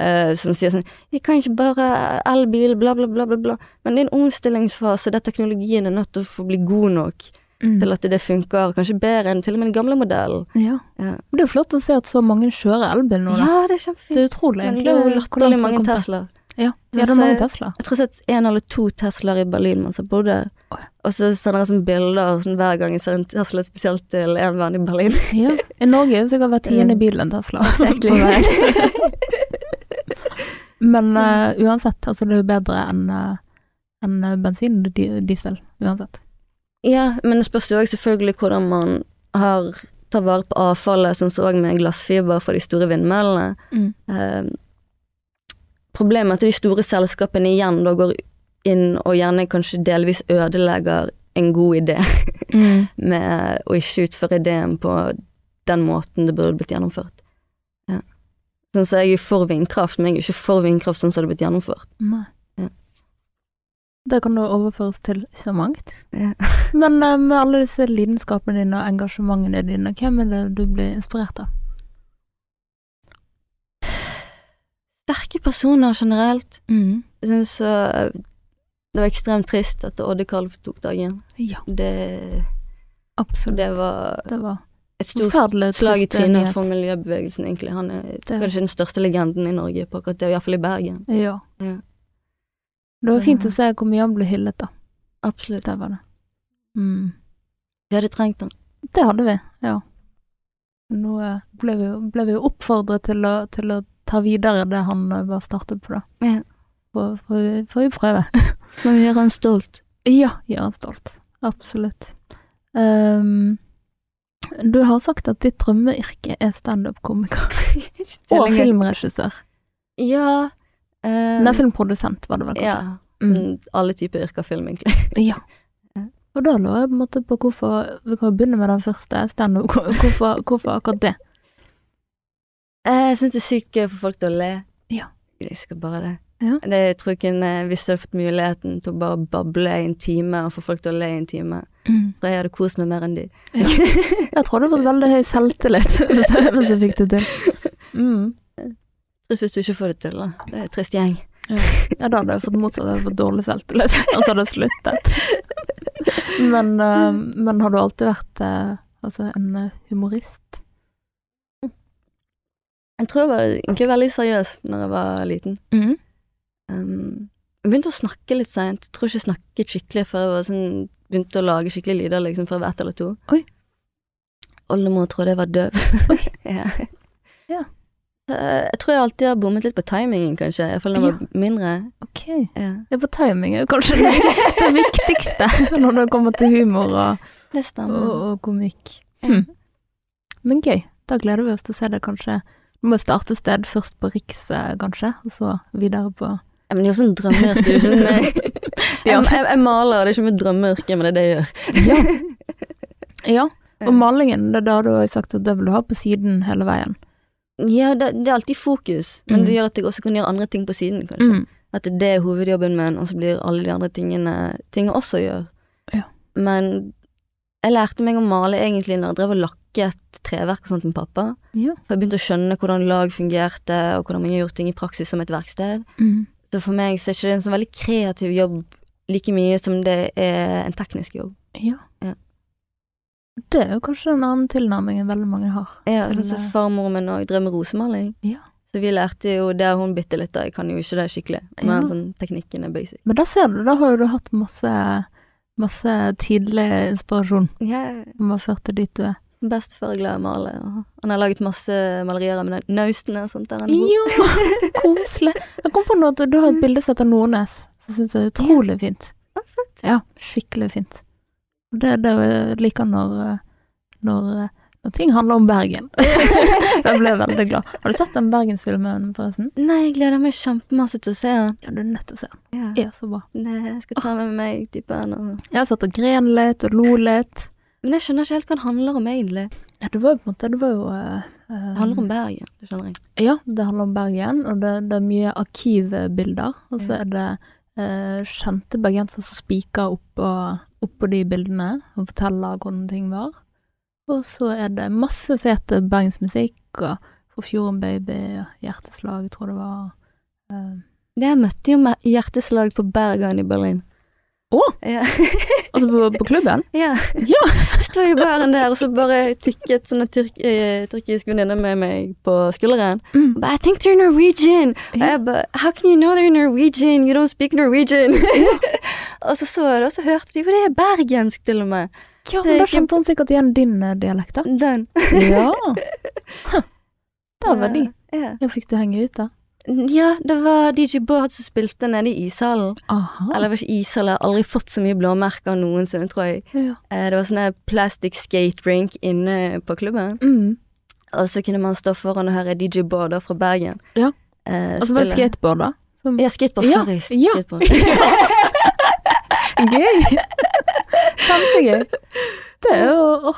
Eh, som sier sånn 'Vi kan ikke bare elbil, bla, bla, bla, bla, bla'. Men det er en omstillingsfase der teknologien er nødt til å få bli god nok Mm. til at det funker, kanskje bedre enn til og med den gamle modellen. Ja. Ja, Det er jo flott å se at så mange kjører elbil nå, da. ja det er kjempefint. Det er utrolig, Men egentlig. det er jo latterlig mange. Teslaer. Ja, ja det er mange Teslaer. Tesla. Jeg tror jeg har sett en eller to Teslaer i Berlin mens jeg bodde. Ja. Og så sender jeg sånne bilder sånn, hver gang jeg ser en Tesla spesielt til en venn i Berlin. Ja. I Norge er det sikkert hver tiende bil en Tesla. Exactly. Men uh, uansett, altså det er jo bedre enn uh, enn, eh, bensin og diesel. Uansett. Ja, men det spørs jo òg selvfølgelig hvordan man har tar vare på avfallet, sånn som òg med glassfiber fra de store vindmøllene. Mm. Eh, problemet er at de store selskapene igjen da går inn og gjerne kanskje delvis ødelegger en god idé Mm. med å ikke utføre ideen på den måten det burde blitt gjennomført. Sånn så jeg er for vindkraft, men jeg er ikke for vindkraft sånn som det er blitt gjennomført. Nei. Ja. Det kan da overføres til så mangt. Ja. Men uh, med alle disse lidenskapene dine og engasjementene dine, hvem er det du blir inspirert av? Sterke personer generelt. Mm. Jeg syns uh, det var ekstremt trist at Oddekar tok dagen. Ja, Det, absolutt. det var Det var et stort slag i trynet for miljøbevegelsen, egentlig. Han er Det- kanskje den største legenden i Norge på akkurat det, iallfall i Bergen. Ja. Ja. Det var fint å se hvor mye han ble hyllet, da. Absolutt. Det var det. Mm. Vi hadde trengt han. Det hadde vi, ja. Nå eh, ble vi, ble vi oppfordret til å, til å ta videre det han eh, var startet på, da. Ja. Får får vi, vi prøve. Men vi gjør han stolt. Ja, gjør han stolt. Absolutt. Ehm, du har sagt at ditt drømmeyrke er standup-komiker og filmregissør. Ja. eh, Nei, filmprodusent var det vel kanskje? Ja. Mm, Alle typer yrker film, egentlig. Ja. Og da lurer jeg på en måte på hvorfor Vi kan jo begynne med den første, standup. Hvorfor, hvorfor akkurat det? Eh, Jeg syns det er sykt gøy å få folk til å le. Ja. Jeg skal bare det. Ja. det jeg tror ikke en, Hvis jeg hadde fått muligheten til å bare bable i en time og få folk til å le i en time, for jeg hadde kost meg mer enn de. Ja. Jeg tror du har fått veldig høy selvtillit hvis jeg- fikk det til. Mm. Trist hvis du ikke får det til, da. Det er en trist gjeng. Ja, da hadde jeg fått motsatt, jeg hadde fått dårlig selvtillit, og så hadde jeg sluttet. Men, uh, men har du alltid vært uh, altså en eh, humorist? Jeg tror jeg var egentlig veldig seriøs når jeg var liten. Mm. Um, jeg begynte å snakke litt seint. Tror ikke jeg snakket skikkelig før jeg var sånn, begynte å lage skikkelig lyder liksom før jeg var ett eller to. Oi. Oldemor trodde jeg var døv. Okay. ja. Ja. Eh, jeg tror jeg alltid har bommet litt på timingen, kanskje. Iallfall da jeg var mindre. Ok. Ja. Ja, for timing er jo kanskje det, det viktigste når det kommer til humor og, og, og komikk. Hm. Men gøy. Da gleder vi oss til å se det kanskje Vi må starte sted, først på Riks, eh, kanskje, og så videre på men det er jo sånn drømmeyrke. Sånn, jeg, jeg, jeg, jeg maler, det er ikke mitt drømmeyrke, men det er det jeg gjør. Ja. ja. Og malingen, det er da du har sagt at det vil du ha på siden hele veien. Ja, det, det er alltid fokus, men Mm. det gjør at jeg også kan gjøre andre ting på siden, kanskje. Mm. At det er hovedjobben min, og så blir alle de andre tingene ting jeg også gjør. Ja. Men jeg lærte meg å male egentlig når jeg drev og lakket treverk og sånt med pappa. Ja. For jeg begynte å skjønne hvordan lag fungerte, og hvordan man gjør ting i praksis som et verksted. Mm. Så for meg så er ikke det en sånn veldig kreativ jobb like mye som det er en teknisk jobb. Ja. Ja. Det er jo kanskje en annen tilnærming enn veldig mange har. Ja, sånn som eh, farmoren min òg drev med rosemaling. Ja. Så vi lærte jo det hun bitte litt av. Jeg kan jo ikke det skikkelig, men Ja. sånn teknikken er basic. Men da ser du, da har jo du hatt masse, masse tidlig inspirasjon som har ført til dit du er. Bestefar er glad i å male, og han har laget masse malerier av naustene og sånt der. han. Ja, koselig. Jeg kom på noe at du har et bilde sett av Nordnes, som jeg syns er utrolig fint. Ja, skikkelig fint. Det Det, det jeg liker når, når, når ting handler om Bergen. jeg ble veldig glad. Har du sett den bergensfilmen, forresten? Nei, jeg gleder meg kjempemasse til å se den. Ja, du er nødt til å se den. Ja. Er så bra. Nei, jeg skal ta med meg typen nå. Jeg har satt og gren litt og lo litt. Men jeg skjønner ikke helt hva den handler om, egentlig. Ja, det var jo på en måte Det var jo uh, Det handler om Bergen, det skjønner jeg. Ja, det handler om Bergen, og det, det er mye arkivbilder. Og så er det uh, kjente bergensere som spiker oppå opp de bildene og forteller hvordan ting var. Og så er det masse fete bergensmusikk og For Fjorden Baby og Hjerteslag, jeg tror det var. Det Jeg møtte jo med hjerteslag på Bergen i Berlin. Å! Ja. altså på, på klubben? ja. Ja! Står i baren der, og så bare tikket sånne tyrk eh, tyrkisk venninne med meg på skulderen. Mm. But I think they're Norwegian. Yeah. Bare How can you know they're Norwegian? You don't speak Norwegian. og så så jeg det, og så hørte de, for det er bergensk til og med. ja Det er da ikke- kjente hun sikkert igjen din eh, dialekt, da. Den. Ja. Huh. Der var de. Ja. Ja, fikk du henge ut, da? Ja, det var DJ Bård som spilte nede i ishallen. Aha. Eller det var ikke ishall, jeg har aldri fått så mye blåmerker noensinne, tror jeg. Ja. Eh, Det var sånne plastic skate rink inne på klubben. Mm. Og så kunne man stå foran og høre DJ Bård fra Bergen. Ja. Eh, Og så var det skateboard, da? Som Ja, skateboard. Ja, Sorry. ja. Skateboard. Gøy! Kjempegøy. Det er jo.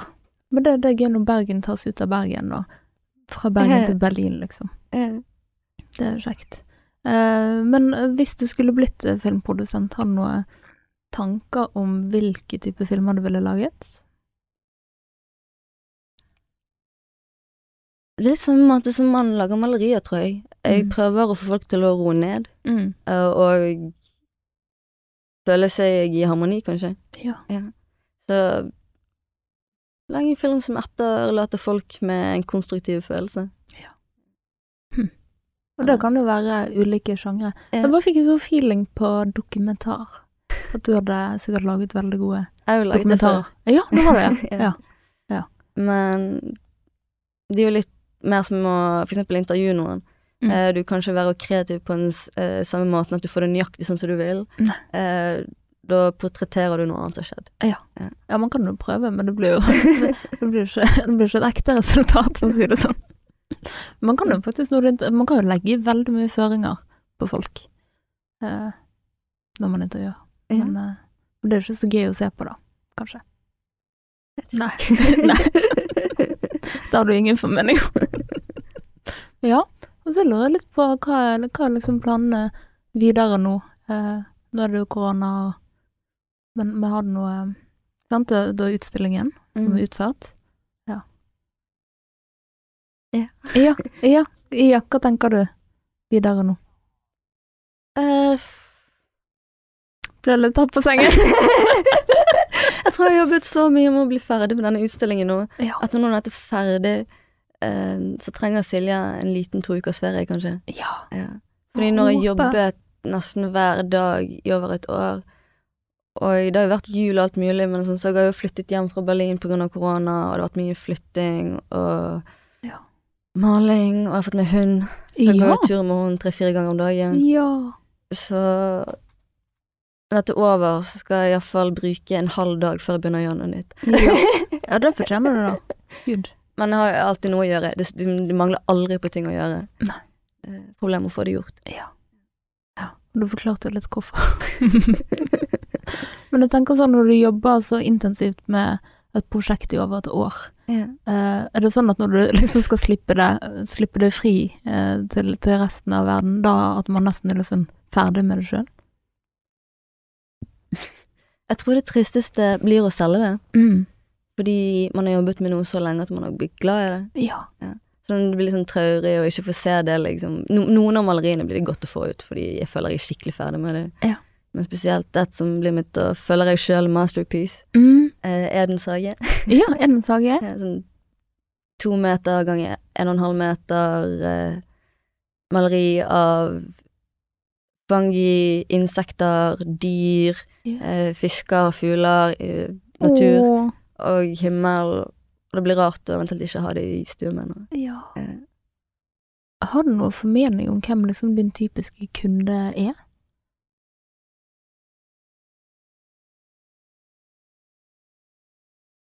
Men det, det er gøy når Bergen tas ut av Bergen, og fra Bergen til Berlin, liksom. Ja. Det er kjekt. Eh, men hvis du skulle blitt eh, filmprodusent, har du noen tanker om hvilke type filmer du ville laget? Det er samme måte som man lager malerier, tror jeg. Jeg Mm. prøver å få folk til å roe ned, Mm. eh, og føle seg i harmoni, kanskje. Ja. Så lage en film som etterlater folk med en konstruktiv følelse. Og det kan jo være ulike sjangre. Jeg bare fikk en sånn feeling på dokumentar. At du hadde sikkert laget veldig gode det dokumentarer. Ja, det har du, ja. Ja. ja. men det er jo litt mer som å eksempel intervjue noen. Mm. Eh, Du kan ikke være kreativ på den eh, samme måten at du får det nøyaktig sånn som du vil. Eh, da portretterer du noe annet som har skjedd. Ja, man kan jo prøve, men det blir jo det blir ikke, det blir ikke et ekte resultat, for å si det sånn. Man kan jo faktisk det, man kan jo legge veldig mye føringer på folk eh, når man intervjuer. Ja. Men, eh, det er jo ikke så gøy å se på, da. Kanskje. Nei. Nei. Det har du ingen formening om. ja, og så lurer jeg litt på hva er, hva er liksom planene videre nå? Eh, nå er det jo korona, og, men vi har noe Sant, da er utstillingen som Mm. er utsatt. Ja. Ja. ja. Ja. Hva tenker du videre nå? Uh, Ble litt tatt på sengen? jeg tror jeg har jobbet så mye med å bli ferdig med denne utstillingen nå, ja. at når noen er ferdig, uh, så trenger Silja en liten to ukers ferie, kanskje. ja. Ja. Fordi når jeg jobbet nesten hver dag i over et år, og det har jo vært jul og alt mulig, men sånn, så jeg har jo flyttet hjem fra Berlin av korona, og det har vært mye flytting og. Maling, og jeg har fått meg hund, så jeg går Ja. går tur med henne tre-fire ganger om dagen. Ja. Så når dette er over, så skal jeg iallfall bruke en halv dag før jeg begynner å gjøre noe nytt. Ja. ja, det fortjener du, da. Gud. Men jeg har alltid noe å gjøre. Det, det, mangler aldri på ting å gjøre. Nei. Problemet å få det gjort. Ja. ja. Du forklarte litt hvorfor. Men jeg tenker sånn når du jobber så intensivt med et prosjekt i over et år, Ja. eh, er det sånn at når du liksom skal slippe det, slippe det fri eh, til, til resten av verden, da at man nesten er liksom ferdig med det sjøl? Jeg tror det tristeste blir å selge det. Mm. Fordi man har jobbet med noe så lenge at man har blitt glad i det. Ja. Så det blir litt sånn traurig å ikke få se det, liksom. No, noen av maleriene blir det godt å få ut, fordi jeg føler jeg er skikkelig ferdig med det. Ja. Men spesielt et som blir mitt, og føler jeg sjøl masterpiece, Mm. eh, Edens hage. Ja, Edens hage. Ja, Sånn to meter ganger en og en halv meter eh, maleri av fungi, insekter, dyr, yeah. eh, fisker, fugler, eh, natur oh. og himmel. Og det blir rart å eventuelt ikke ha det i stuen min. ja. Eh, Har du noen formening om hvem liksom din typiske kunde er?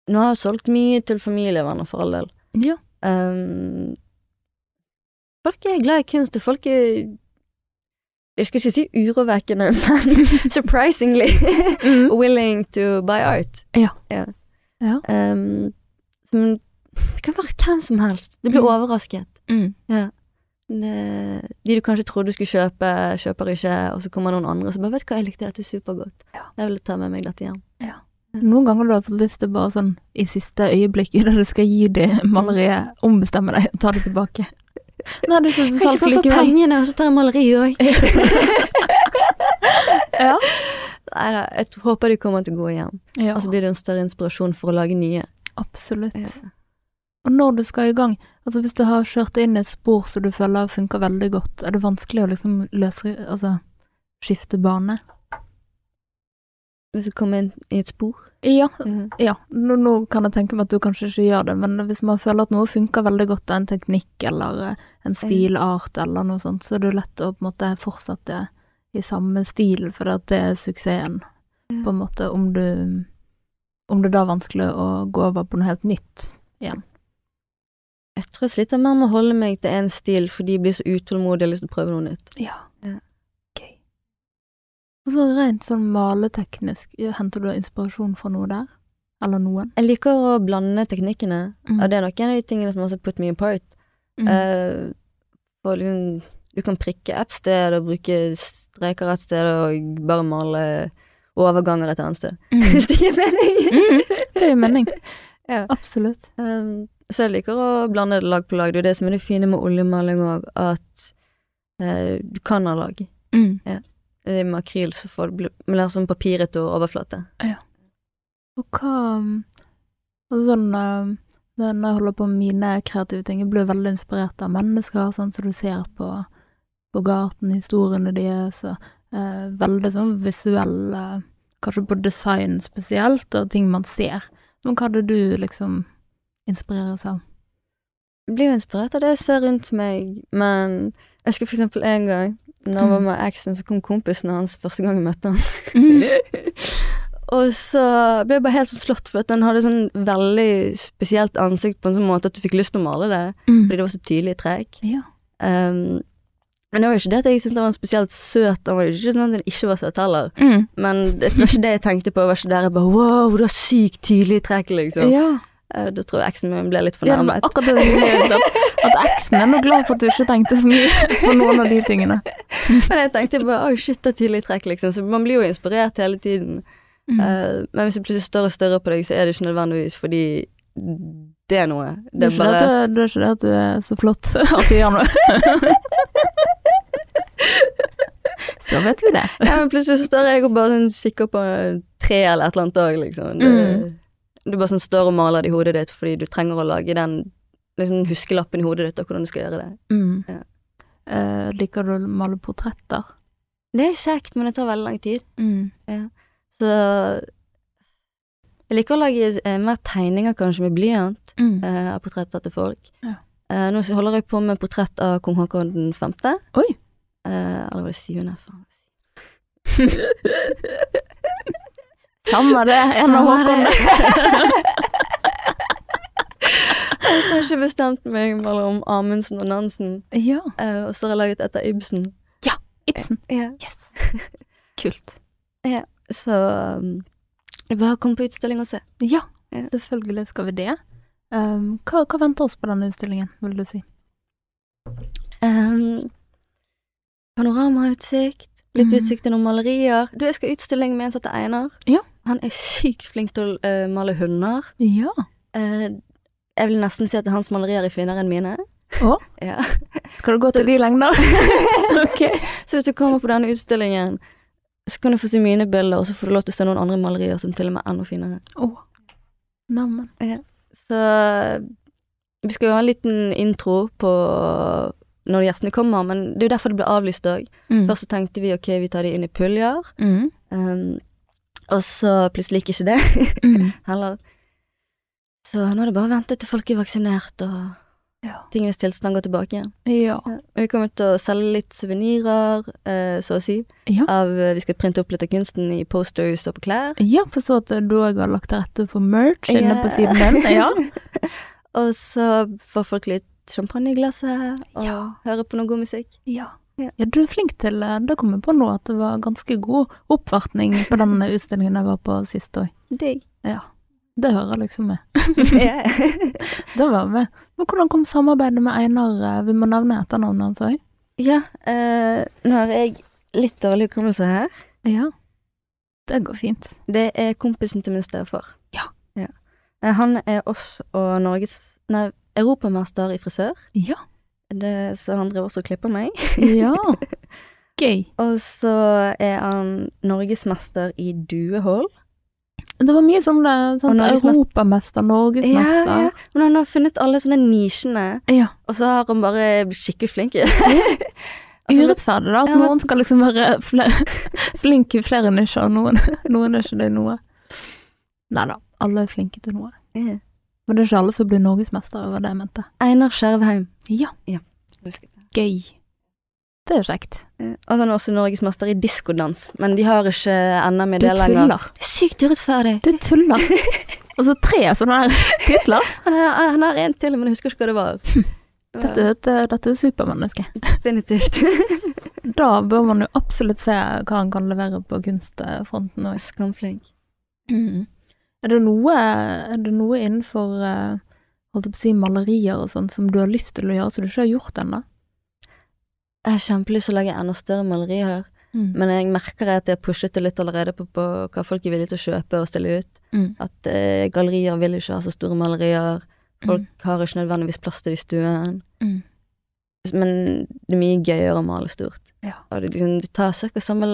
Nå har jeg solgt mye til familievenner, for all del. Ja. Um, folk er glad i kunst, og folk er Jeg skal ikke si urovekkende, men surprisingly Mm. willing to buy art. Ja. Ja. Ja. Um, som, det kan være hvem som helst. Du blir Mm. overrasket. Mm. Det, de du kanskje trodde du skulle kjøpe, kjøper ikke, og så kommer noen andre som bare 'Vet du hva, jeg likte dette supergodt. Ja. Jeg vil ta med meg dette hjem'. Noen ganger du har fått lyst til bare sånn i siste øyeblikk da du skal gi det maleriet, ombestemme deg og ta det tilbake. Nei, det er ikke salg ikke bare få likevel. pengene, og så tar jeg maleri òg. Ja. Nei da, jeg håper de kommer til å gå hjem. ja, Og så blir det en større inspirasjon for å lage nye. absolutt. Ja. Og når du skal i gang, altså hvis du har kjørt inn et spor som du føler funker veldig godt, er det vanskelig å liksom løse, altså skifte bane? Hvis du kommer inn i et spor. Ja, Ja. Nå, nå kan jeg tenke meg at du kanskje ikke gjør det, men hvis man føler at noe funker veldig godt, en teknikk eller eh, en stilart eller noe sånt, så er det lett å på en måte fortsette i samme stil, for det er suksessen, på en måte, om du om det da er vanskelig å gå over på noe helt nytt igjen. Jeg tror jeg sliter mer med å holde meg til én stil fordi jeg blir så utålmodig og har lyst til å prøve noe nytt. Ja. Ja. Og så rent sånn maleteknisk, henter du inspirasjon fra noe der? Eller noen? Jeg liker å blande teknikkene, Mm. og det er nok en av de tingene som også put me apart. Mm. Uh, liksom, du kan prikke ett sted og bruke streker ett sted og bare male overganger et annet sted. Mm. Det gir mening! Mm. Det gir mening. Ja. Absolutt. Um, så jeg liker å blande lag på lag. Det er det som er det fine med oljemaling òg, at uh, du kan ha lag. Mm. Er med akryl så får det mer sånn papiret og overflate. Og hva altså sånn, eh, Når jeg holder på med mine kreative ting, jeg blir veldig inspirert av mennesker, sånn som du ser på, på gaten, historiene deres, og eh, veldig sånn visuelle Kanskje på design spesielt, og ting man ser. Men hva det du liksom inspireres av? Jeg blir jo inspirert av det jeg ser rundt meg, men jeg husker for eksempel en gang når jeg var Mm. med eksen, så kom kompisen hans første gang jeg møtte han. Mm. og så ble jeg bare helt sånn slått, for at den hadde sånn veldig spesielt ansikt på en sånn måte at du fikk lyst til å male det, Mm. fordi det var så tydelig trekk. Ja. Um, men det var jo ikke det at jeg syntes han var spesielt søt, han var jo ikke sånn at han ikke var søt heller. Mm. Men det var ikke det jeg tenkte på, det var ikke der jeg bare wow, du har sykt tydelig trekk, liksom. ja. Eh, Da tror jeg eksen min ble litt Ja, fornærmet. akkurat det jeg at, eksen er nå glad for at du ikke tenkte så mye på noen av de tingene. Men jeg tenkte bare oh shit, det er tidlig trekk, liksom. Så man blir jo inspirert hele tiden. Mm. Eh, men hvis det plutselig større og større på deg, så er det ikke nødvendigvis fordi det er noe. Det er, er det, at bare du, det er ikke det at du er så flott at du gjør noe. så vet vi det. Ja, men plutselig så står jeg og bare sånn kikker på tre eller et eller annet òg, liksom. Det, Mm. Du bare sånn står og maler det i hodet ditt fordi du trenger å lage den liksom, huskelappen i hodet ditt av hvordan du skal gjøre det. Mm. Ja. Uh, liker du å male portretter? Det er kjekt, men det tar veldig lang tid. Mm. Så jeg liker å lage eh, mer tegninger, kanskje, med blyant Mm. eh, av portretter til folk. Ja. Eh, nå holder jeg på med portrett av kong Haakon den femte. Oi. Eh, eller var det syvende? Faen. Samme det, en av Håkon. Jeg har ikke bestemt meg mellom Amundsen og Nansen, ja. Uh, og så har jeg laget etter Ibsen. Ibsen. Ja. Yes. Kult. Ja, Så um, bare kom på utstilling og se. Ja, Ja. selvfølgelig skal vi det. Um, hva, hva venter oss på denne utstillingen, vil du si? Um, panoramautsikt, litt mm. utsikt til noen malerier. Du, jeg skal utstilling med en som heter Einar. Ja. Han er sykt flink til å uh, male hunder. Ja. Uh, jeg vil nesten si at hans malerier er finere enn mine. Å? Ja. Skal du gå til de lengder? ok. Så hvis du kommer på denne utstillingen Så kan du få se mine bilder, og så får du lov til å se noen andre malerier som til og med er enda finere. Oh. Neimen. Så vi skal jo ha en liten intro på når gjestene kommer, men det er jo derfor det ble avlyst òg. Mm. Først så tenkte vi ok, vi tar de inn i puljer, Mm. um, og så plutselig gikk ikke det Mm. heller. Så nå er det bare å vente til folk er vaksinert og Ja. tingenes tilstand går tilbake igjen. Ja. Ja. Vi kommer til å selge litt suvenirer, uh, så å si. Ja. Av, eh, vi skal printe opp litt av kunsten i posters og på klær. Ja, for så at du òg har lagt til rette for merch inne Ja. på siden din. Ja. Og så får folk litt champagne i glasset, og Ja. høre på noe god musikk. Ja. Ja. ja, du er flink til Da Det kom jeg på nå, at det var ganske god oppvartning på den utstillingen jeg var på sist òg. Digg. Ja. Det hører liksom med. Det var med. Men hvordan kom samarbeidet med Einar? eh, Vi må nevne etternavnet hans òg. ja, eh, nå har jeg litt dårlig hukommelse her. Ja. Det går fint. Det er kompisen til min stefar. Ja. ja. Han er oss og Norges Nei, europamester i frisør. Ja. Det, så han driver også og klipper meg. Ja. Gøy. Og så er han norgesmester i duehold. Det var mye sånn det, sånn. Europamester, Norgesmester. Ja, ja. Men han har funnet alle sånne nisjene, ja. og så har han bare blitt skikkelig flink. Altså, Urettferdig, da. At Ja, noen skal liksom være flinke flink i flere nisjer, og noen, noen er ikke det noe. Nei da, alle er flinke til noe. Ja. Men det er ikke alle som blir norgesmester, var det jeg mente. Einar Skjervheim. Ja, gøy. Det er kjekt. Eh, Og han er også norgesmester i diskodans, men de har ikke NM i Du det lenger. tuller. Det er Sykt urettferdig. Du tuller. Altså tre sånne titler. Han har, han har en til, men jeg husker ikke hva det var. Dette, dette, dette er supermenneske. Definitivt. Da bør man jo absolutt se hva han kan levere på kunstfronten òg. Skamflink. Mm. Er det noe, er det noe innenfor eh, holdt jeg på å si, malerier og sånn som du har lyst til å gjøre, som du ikke har gjort ennå? Jeg har kjempelyst til å lage enda større malerier, Mm. men jeg merker at jeg har pushet det litt allerede på, på hva folk er villige til å kjøpe og stille ut. Mm. At eh, gallerier vil ikke ha så store malerier. Folk har ikke nødvendigvis plass til det i stuen. Mm. Men det er mye gøyere å male stort. Ja. Og det, liksom, det tar ca. samme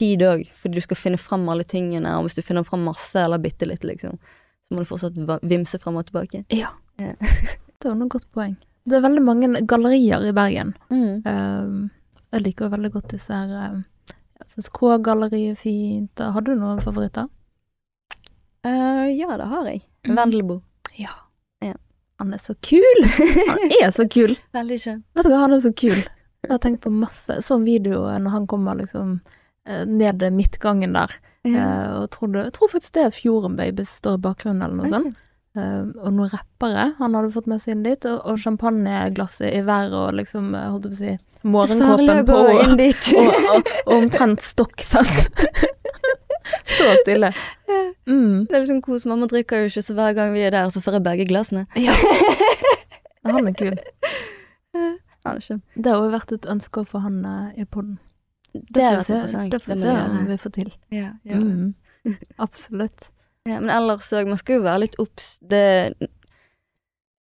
tid òg, fordi du skal finne fram alle tingene, og hvis du finner fram masse eller bitte litt, liksom, så må du fortsatt vimse fram og tilbake. Ja. Ja. Det var noe godt poeng. Det er veldig mange gallerier i Bergen. Mm. Uh, jeg liker veldig godt disse her uh, Jeg syns K-galleriet er fint. Har du noen favoritter? Uh, ja, det har jeg. Mm. Vendelbo. Ja. Ja. Han er så kul! Han er så kul! Veldig skjønn. Vet du hva, han er så kul. Jeg har tenkt på masse sånn video når han kommer liksom ned midtgangen der. Ja. og trodde, jeg tror faktisk det er Fjorden Baby som står i bakgrunnen, eller noe sånt. Eh, og noen rappere han hadde fått med seg inn dit, og, og champagneglasset i været og liksom, eh, holdt jeg på å si, morgenkåpen på, og, og, og, omtrent stokk, sant. så stille. Mm. Det er liksom kos. Mamma drikker jo ikke, så hver gang vi er der, så får jeg begge glassene. Ja. Han er kul. Han er. Det har jo vært et ønske å få han eh, i podden. Det er se- interessant. Det får Det vi se vi om vi får til. Ja, ja. Mm. Absolutt. Ja, men ellers òg, man skal jo være litt obs. Det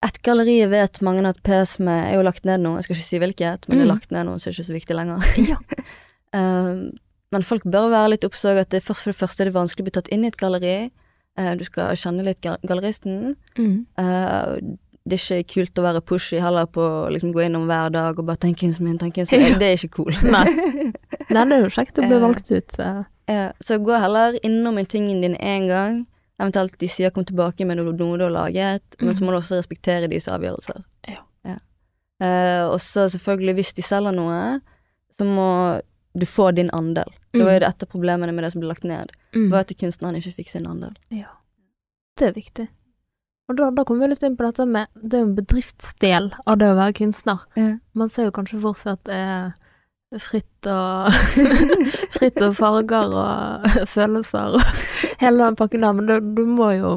Et galleri vet mange at PS med, er jo lagt ned nå. Jeg skal ikke si hvilket, men det er Mm. lagt ned nå, så det er ikke så viktig lenger. Ja. Um, men folk bør være litt obs òg, at det først for det første er det vanskelig å bli tatt inn i et galleri. Uh, du skal kjenne litt galleristen. Mm. Uh, det er ikke kult å være pushy heller på å liksom gå innom hver dag og bare tenke som min, tenke som min. Det er ikke cool. Nei. Nei, det er jo kjekt å bli Eh. valgt ut. eh. Ja, så gå heller innom en tingen din én gang. Eventuelt de sier 'kom tilbake med noe, du har laget', men så må du også respektere deres avgjørelser. Ja. Eh, og så selvfølgelig, hvis de selger noe, så må du få din andel. Det var jo det et av problemene med det som ble lagt ned, Mm. var at kunstneren ikke fikk sin andel. Ja. Det er viktig. Og da, da kommer vi litt inn på dette med Det er jo en bedriftsdel av det å være kunstner. Man ser jo kanskje for seg at det er fritt og Fritt og farger og følelser og hele den pakken der, men du, du må jo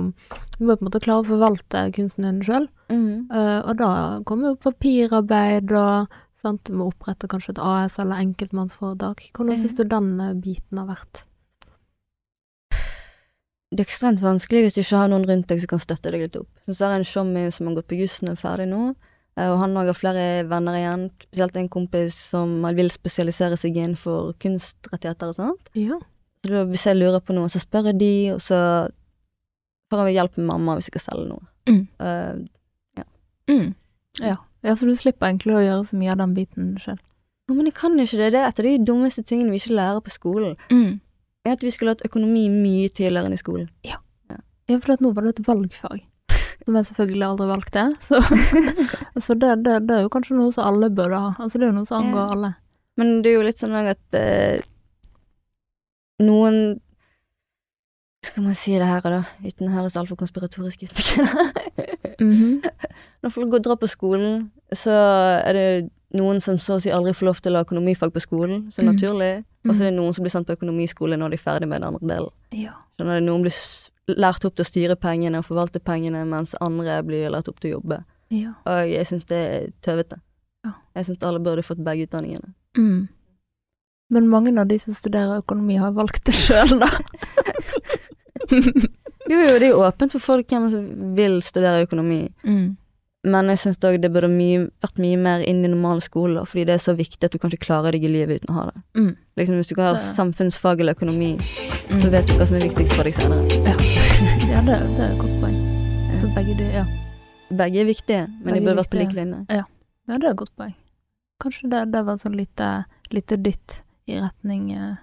du må på en måte klare å forvalte kunsten din sjøl. Mm. og da kommer jo papirarbeid og sant, Du må opprette kanskje et AS eller enkeltmannsforetak. Hvordan syns du den biten har vært? Det er ekstremt vanskelig hvis du ikke har noen rundt deg som kan støtte deg litt opp. Så har jeg en showmy som har gått på jussen og er ferdig nå. Eh, Og han har flere venner igjen, spesielt en kompis som vil spesialisere seg innenfor kunstrettigheter og sånt. Ja. Så da, hvis jeg lurer på noe, så spør jeg de, og så får jeg hjelp med mamma hvis jeg skal selge noe. Mm. Ja. Mm. ja. Ja, så du slipper egentlig å gjøre så mye av den biten selv? Ja, men jeg kan jo ikke det. Det er et av de dummeste tingene vi ikke lærer på skolen. Mm. Er at vi skulle hatt økonomi mye tidligere enn i skolen. Ja, for at nå var det et valgfag. Som jeg selvfølgelig aldri valgte. Så, så det, det, det er jo kanskje noe som alle burde ha. Altså det er jo noe som angår Ja. alle. Men det er jo litt sånn at eh, noen Skal man si det her, da, uten å høres altfor konspiratorisk ut? Mhm. Når folk går drar på skolen, så er det noen som så å si aldri får lov til å ha økonomifag på skolen, så Mm. naturlig. Og så er det noen som blir sendt på økonomiskole når de er ferdig med den andre delen. Ja. Skjønner du? Noen blir lært opp til å styre pengene og forvalte pengene, mens andre blir lært opp til å jobbe. ja. Og jeg syns det er tøvete. Ja. Jeg syns alle burde fått begge utdanningene. Mm. Men mange av de som studerer økonomi, har valgt det sjøl, da. Jo, jo, det er åpent for folk hvem som vil studere økonomi, mm. Men jeg syns òg det burde mye, vært mye mer inn i normale skoler, fordi det er så viktig at du kan ikke klare deg i livet uten å ha det. Mm. Liksom Hvis du ikke har Så- samfunnsfag eller økonomi, Mm. så vet du hva som er viktigst for deg senere. Ja, det, det er et godt poeng. Så begge de, ja. Begge er viktige, men Begge de burde vært på lik linje. ja, det er et godt poeng. Kanskje det, det var sånn lite, lite dytt i retning uh,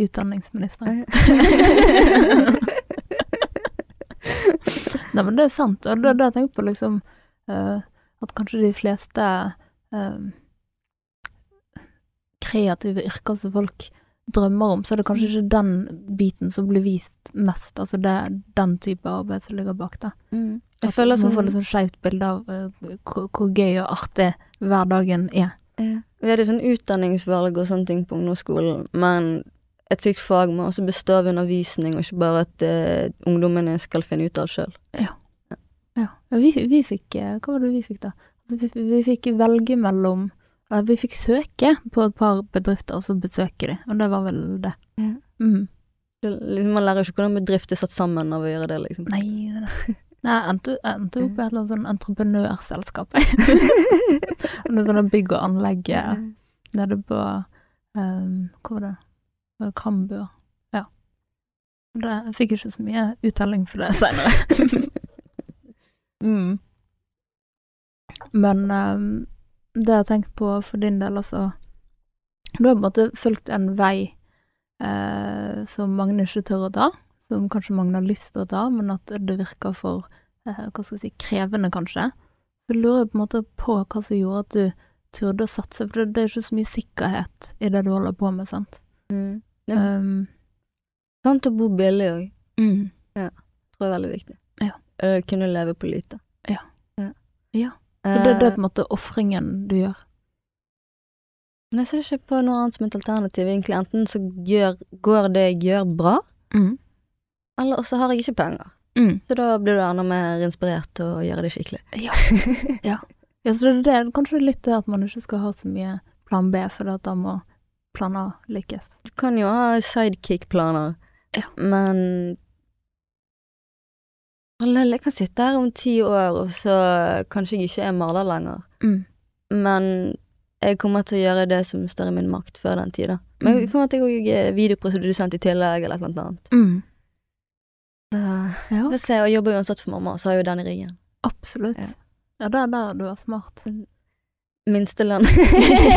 utdanningsministeren. Nei, men det er sant, og det, det jeg tenker på liksom uh, At kanskje de fleste uh, kreative yrker som folk drømmer om, så er det kanskje ikke den biten som blir vist mest. Altså det er den type arbeid som ligger bak det. Mm. Jeg At føler man sånn får et sånn skeivt bilde av uh, hvor, hvor gøy og artig hverdagen er. Ja. Vi hadde sånn utdanningsvalg og sånne ting på ungdomsskolen, men et slikt fag må også bestå av undervisning, og ikke bare at uh, ungdommene skal finne ut av det sjøl. Ja. Vi, vi fikk eh, Hva var det vi fikk, da? Altså, vi, vi fikk velge mellom eller Vi fikk søke på et par bedrifter, og så besøke de, og det var vel det. Ja. Mm. Man lærer jo ikke hvordan bedrift er satt sammen av å gjøre det, liksom. Nei, nei, jeg endte, endte opp i et eller annet sånn entreprenørselskap. Noe sånt bygg og anlegg eh, nede på um, Hvor var det? Kambur. Ja. Det, jeg fikk ikke så mye uttelling for det seinere. mm. Men um, det jeg tenkt på for din del, altså Du har på en måte fulgt en vei eh, som mange ikke tør å ta, som kanskje mange har lyst til å ta, men at det virker for eh, hva skal jeg si, krevende, kanskje. Så lurer jeg på en måte på hva som gjorde at du turde å satse, for det, det er ikke så mye sikkerhet i det du holder på med, sant. Mm. Ja. Um, Sant å bo billig òg, mm, tror jeg er veldig viktig. Ja. Uh, kunne leve på lite. Ja. Ja. Ja. så det, det er på en måte ofringen du gjør. Men jeg ser ikke på noe annet som et alternativ. Egentlig enten så gjør, går det jeg gjør, bra, Mm. eller så har jeg ikke penger. Mm. Så da blir du enda mer inspirert til å gjøre det skikkelig. Ja. ja. ja, så det er kanskje litt det at man ikke skal ha så mye plan B, for at da må plan A lykkes. Du kan jo ha sidekick-planer, Ja. men Parallell, jeg kan sitte her om ti år, og så kanskje jeg ikke er maler lenger. Mm. Men jeg kommer til å gjøre det som står i min makt før den tid, da. Men jeg Mm. kommer til å gå videoprodusent i tillegg, eller eller annet. Mm. Så Ja, Hvis jeg jobber uansett for mamma, så har jeg jo den i ryggen. absolutt. Ja. Ja, det er der du er smart. Minstelønn.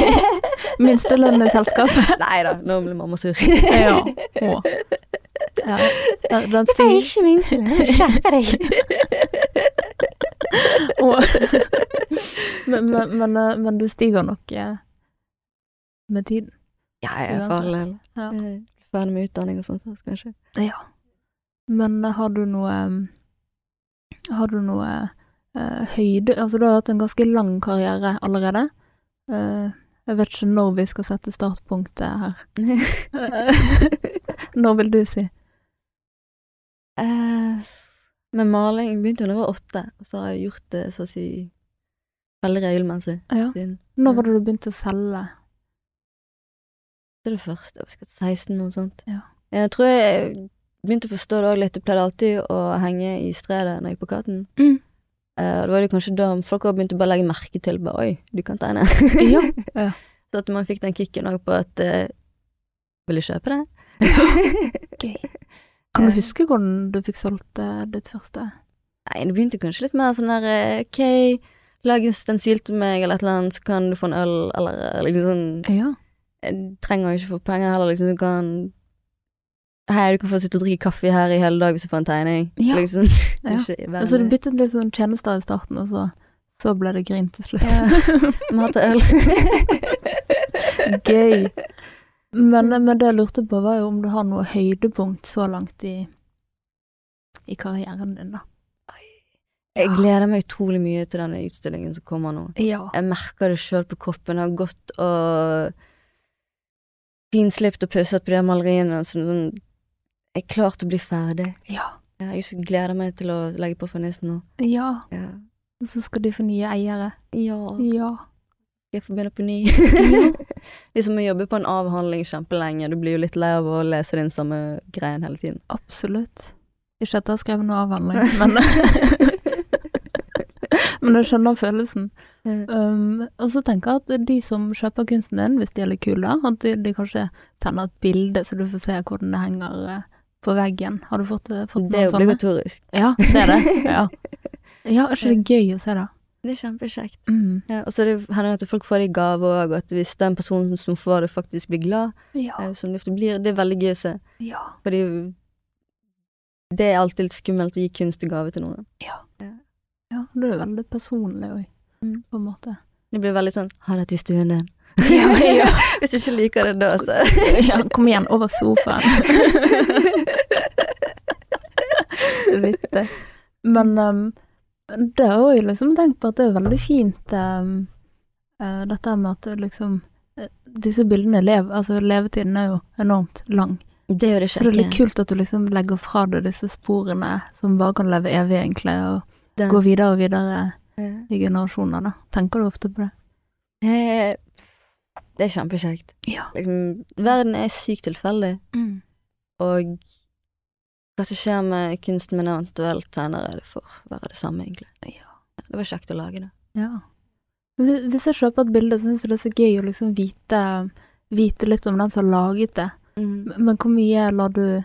Minstelønn i selskapet. Nei da, nå blir mamma sur. Ja. Å. Ja. Den, den stiger ikke minstelønn, skjerp deg! Men, men, men, eh, men det stiger nok eh, med tiden. Ja, jeg er for all. Ja. Er Ferdig med utdanning og sånt først, kanskje. Ja. Men eh, har du noe Har du noe høyde Altså, du har hatt en ganske lang karriere allerede. Eh, jeg vet ikke når vi skal sette startpunktet her. når vil du si? Eh, med maling jeg begynte da jeg var åtte, og så har jeg gjort det så å si veldig regelmessig Ja. siden. Når var det du begynte å selge? Det er det første, jeg sikkert 16, noe sånt. Ja. Jeg tror jeg begynte å forstå det òg litt. Jeg pleide alltid å henge i stredet når jeg gikk på Katten. Mm. Eh, og det var jo kanskje da folk har begynte å legge merke til bare, Oi, du kan tegne. Ja. ja. Så at man fikk den kicken òg på at uh, Vil du kjøpe det? Gøy. Kan du huske hvordan du fikk solgt uh, ditt første? Nei, det begynte kanskje litt mer sånn der eh, Ok, lag en stensil til meg, eller et eller annet, så kan du få en øl, eller eh, liksom sånn Ja. Jeg trenger jo ikke få penger heller, liksom. Du kan Hei, du kan få sitte og drikke kaffe her i hele dag hvis jeg får en tegning. Ja. Liksom. Ja. Altså, du byttet litt sånn tjenester i starten, og så, så ble det grin til slutt. Ja. Mat og øl. Gøy. Men, men det jeg lurte på, var jo om du har noe høydepunkt så langt i, i karrieren din, da. Jeg gleder meg utrolig mye til denne utstillingen som kommer nå. Ja. Jeg merker det sjøl på kroppen. Jeg har gått og finslipt og pusset på de maleriene. Sånn, sånn. Jeg klart å bli ferdig. Ja. Jeg gleder meg til å legge på fernisten nå. Ja. Ja. Og så skal du få nye eiere. ja. Ja. Jeg få begynne på ny? Det er som å jobbe på en avhandling kjempelenge. Du blir jo litt lei av å lese den samme greien hele tiden. Absolutt. Ikke at jeg har skrevet noe avhandling, men Men jeg skjønner følelsen. Um, og så tenker jeg at de som kjøper kunsten din, hvis de er litt kule, at de, de kanskje sender et bilde, så du får se hvordan det henger eh, på veggen. Har du fått, noen fått Det er sånne? obligatorisk. Ja, det er det. Ja. ja, er ikke det gøy å se, da? Det er kjempekjekt. Mm. Ja, og så er det hender det at folk får det i gave òg, at hvis den personen som får det, faktisk blir glad, Ja. eh, som det ofte blir, det er veldig gøy å se. ja. Fordi det er alltid litt skummelt å gi kunst i gave til noen. Ja, det er veldig personlig òg, Mm. på en måte. Det blir veldig sånn Ha dette i stuen din. Ja, ja. Hvis du ikke liker det da, så ja, kom igjen, over sofaen. Litt. Men um, det har jeg liksom tenkt på at det er veldig fint um, uh, dette med at liksom eh, disse bildene lever, altså levetiden er jo enormt lang. Det er jo det Så det er litt kult at du liksom legger fra deg disse sporene som bare kan leve evig, egentlig, og Den- gå videre og videre Ja. i generasjoner, da. Tenker du ofte på det? Eh, Det er kjempekjekt. Ja. Liksom, verden er sykt tilfeldig, Mm. og hva som skjer med kunsten min eventuelt senere, det får være det samme, egentlig. Ja. Det var kjekt å lage det. Ja. Hvis jeg jeg på et bilde, syns jeg det er så gøy å liksom vite, vite litt om den som har laget det. Mm. Men hvor mye lar du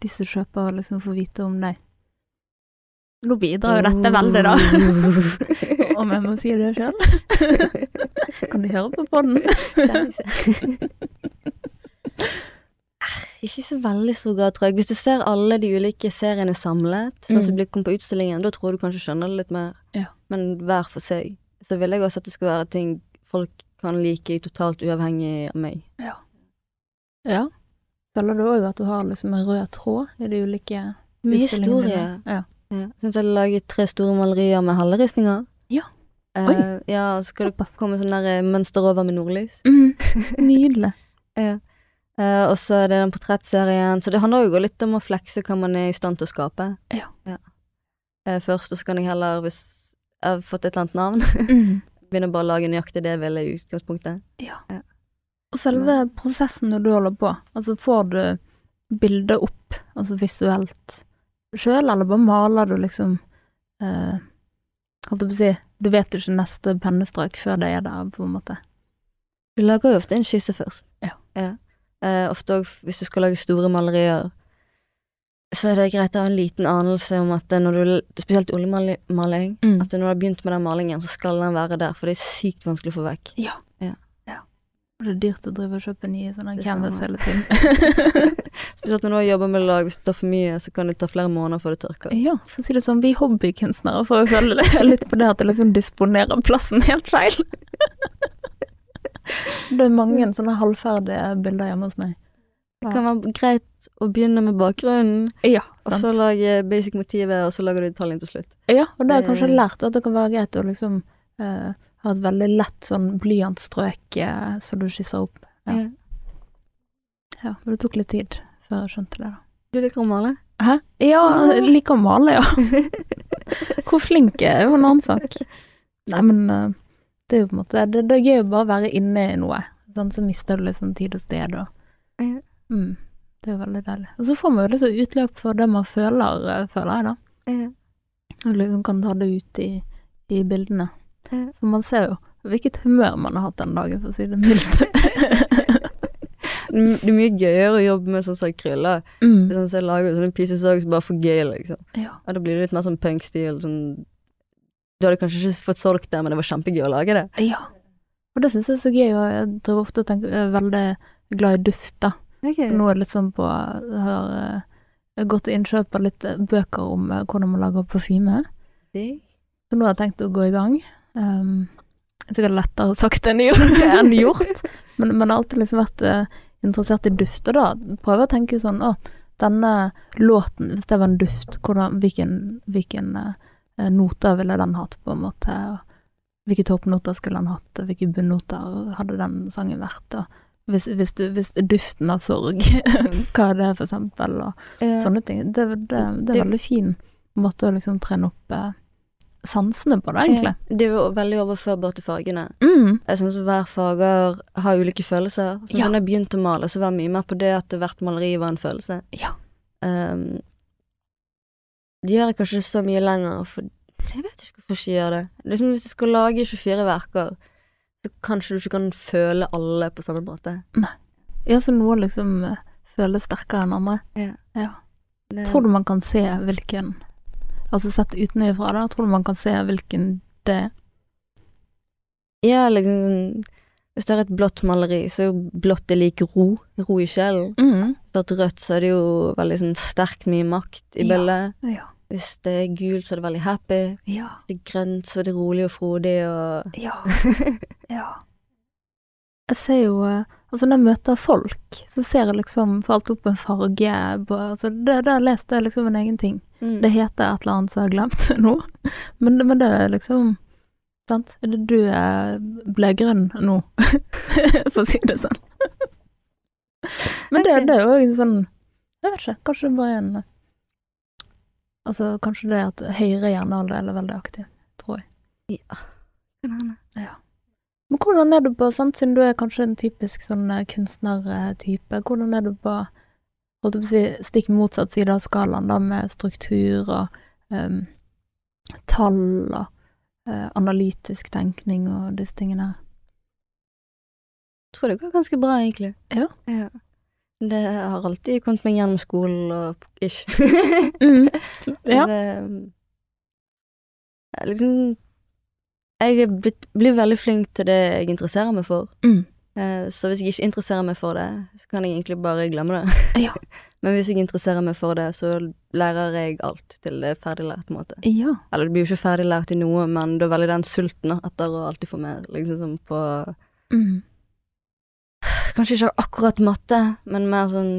de som kjøper, liksom få vite om deg? Nå bidrar jo dette veldig, da. Om jeg må si det sjøl? Kan du høre på podden? Ikke så veldig stor grad, tror jeg. Hvis du ser alle de ulike seriene samlet, sånn som Mm. blir kommet på utstillingen, da tror jeg du kanskje skjønner det litt mer. Ja. Men hver for seg. Så vil jeg også at det skal være ting folk kan like totalt uavhengig av meg. Ja. ja. Føler du òg at du har liksom en rød tråd i de ulike Mye utstillingene historie. Ja. Ja. Syns jeg laget tre store malerier med halvristninger. Ja. Oi. ja, og så skal Såpass. det komme sånn der eh, mønster over med nordlys. Mm. Nydelig. Ja. Uh, og så er det den portrettserien. Så det handler jo litt om å flekse hva man er i stand til å skape. Ja. Eh, først, og så kan jeg heller, hvis jeg har fått et eller annet navn, mm. begynne bare å lage nøyaktig det jeg vil i utgangspunktet. Og selve prosessen når du holder på, altså får du bildet opp, altså visuelt, sjøl, eller bare maler du liksom eh, Holdt jeg på å si, du vet jo ikke neste pennestrøk før det er der, på en måte. Du lager jo ofte en skisse først. Ja. Eh, ofte òg hvis du skal lage store malerier, så er det greit å ha en liten anelse om at når du, spesielt oljemaling, Mm. at når du har begynt med den malingen, så skal den være der, for det er sykt vanskelig å få vekk. Ja. Ja. ja. Og det er dyrt å drive og kjøpe nye sånne canvas hele tiden. Spesielt når du jobba med lag, hvis du tar for mye, så kan det ta flere måneder før det tørker. ja, for å si det sånn, vi hobbykunstnere får jo føle litt på det at det liksom disponerer plassen helt feil. det er mange sånne halvferdige bilder hjemme hos meg. Det kan være greit å begynne med bakgrunnen, Ja, og så lage basic motivet, og så lager du detaljen til slutt. Ja, og det har jeg kanskje lært at det kan være greit å liksom eh, ha et veldig lett sånn blyantstrøk eh, som du skisser opp. Ja. Ja. Ja, men det tok litt tid før jeg skjønte det, da. Du liker å male? Hæ? Ja, jeg liker å male, ja. Hvor flink jeg er, er jo en annen sak. Nei, men eh, det er jo på en måte Det, det er gøy å bare være inne i noe, sånn, så mister du sånn tid og sted og mm, Det er jo veldig deilig. Og så får man jo sånn utløp for det man føler, eh, føler jeg, da. Og liksom kan ta det ut i, i bildene. Så man ser jo hvilket humør man har hatt den dagen, for å si det mildt. Det er mye gøyere å jobbe med sånn som krøller. mm. Sånn som jeg lager sånne pieces også bare for gøy, liksom. Ja. Og da blir det litt mer sånn punkstil. Sånn Du hadde kanskje ikke fått solgt det, men det var kjempegøy å lage det. ja. Og det syns jeg er så gøy, og jeg driver ofte og tenker jeg er veldig glad i duft, da. Så nå er det litt sånn på Jeg har eh, gått til innkjøp av litt eh, bøker om eh, hvordan man lager parfyme. Digg. Så nå har jeg tenkt å gå i gang. Um, sikkert lettere sagt enn gjort, enn gjort. Men, men jeg har alltid liksom vært uh, interessert i dufter, da prøver å tenke sånn Å, denne låten, hvis det var en duft, hvordan, hvilken, hvilken uh, noter ville den hatt, på en måte? Hvilke toppnoter skulle den hatt, og hvilke bunnoter hadde den sangen vært? Og hvis, hvis, du, hvis duften av sorg, hva er det, for eksempel? Og Ja. sånne ting. Det, det, det er en veldig fin måte å liksom trene opp eh, sansene på det, egentlig. Det er jo veldig overførbart til fargene. Mm. Jeg syns hver farger har ulike følelser. Sånn Ja. som jeg begynte å male, så var jeg mye mer på det at hvert maleri var en følelse. Ja. Um, det gjør jeg kanskje så mye lenger, for jeg vet ikke hvorfor jeg gjør det. Liksom Hvis du skal lage 24 verker, så kanskje du ikke kan føle alle på samme måte. Ja, så noe liksom eh, føles sterkere enn andre. Ja. Ja. Det, Tror du man kan se hvilken Altså sett utenfra, da, tror du man kan se hvilken det er? Ja, liksom Hvis du har et blått maleri, så er jo blått det lik ro. Ro i sjelen. Mm. Hvis du har rødt, så er det jo veldig sånn sterkt mye makt i Ja. bildet. Ja. Hvis det er gult, så er det veldig happy. Ja. Hvis det er grønt, så er det rolig og frodig og Ja. ja. Jeg ser jo eh, Altså, når jeg møter folk, så ser jeg liksom for alt opp en farge på Altså, det, det leste jeg liksom en egen ting. Mm. Det heter et eller annet som jeg har glemt nå, men, men det er liksom Sant? Det Du eh, ble grønn nå, for å si det sånn. Men det, det er jo en sånn Jeg vet ikke, kanskje det bare er en Altså, kanskje det er at høyre hjernehalvdel er veldig aktiv, tror jeg. Ja, ja. Men hvordan er du på, sant, siden du er kanskje en typisk sånn eh, kunstnertype, hvordan er du på holdt jeg på å si, stikk motsatt side av skalaen, da, med struktur og um, tall og uh, analytisk tenkning og disse tingene her? Jeg tror det går ganske bra, egentlig. Ja. Det har alltid kommet meg gjennom skolen og ish. Mm. Ja. Det, ja, liksom Jeg blir veldig flink til det jeg interesserer meg for. Mm. Eh, Så hvis jeg ikke interesserer meg for det, så kan jeg egentlig bare glemme det. Ja. Men hvis jeg interesserer meg for det, så lærer jeg alt til det er ferdiglært, på en måte. ja. Eller det blir jo ikke ferdiglært i noe, men det er veldig den sulten etter å alltid få mer, liksom sånn på Mm. Kanskje ikke akkurat matte, men mer sånn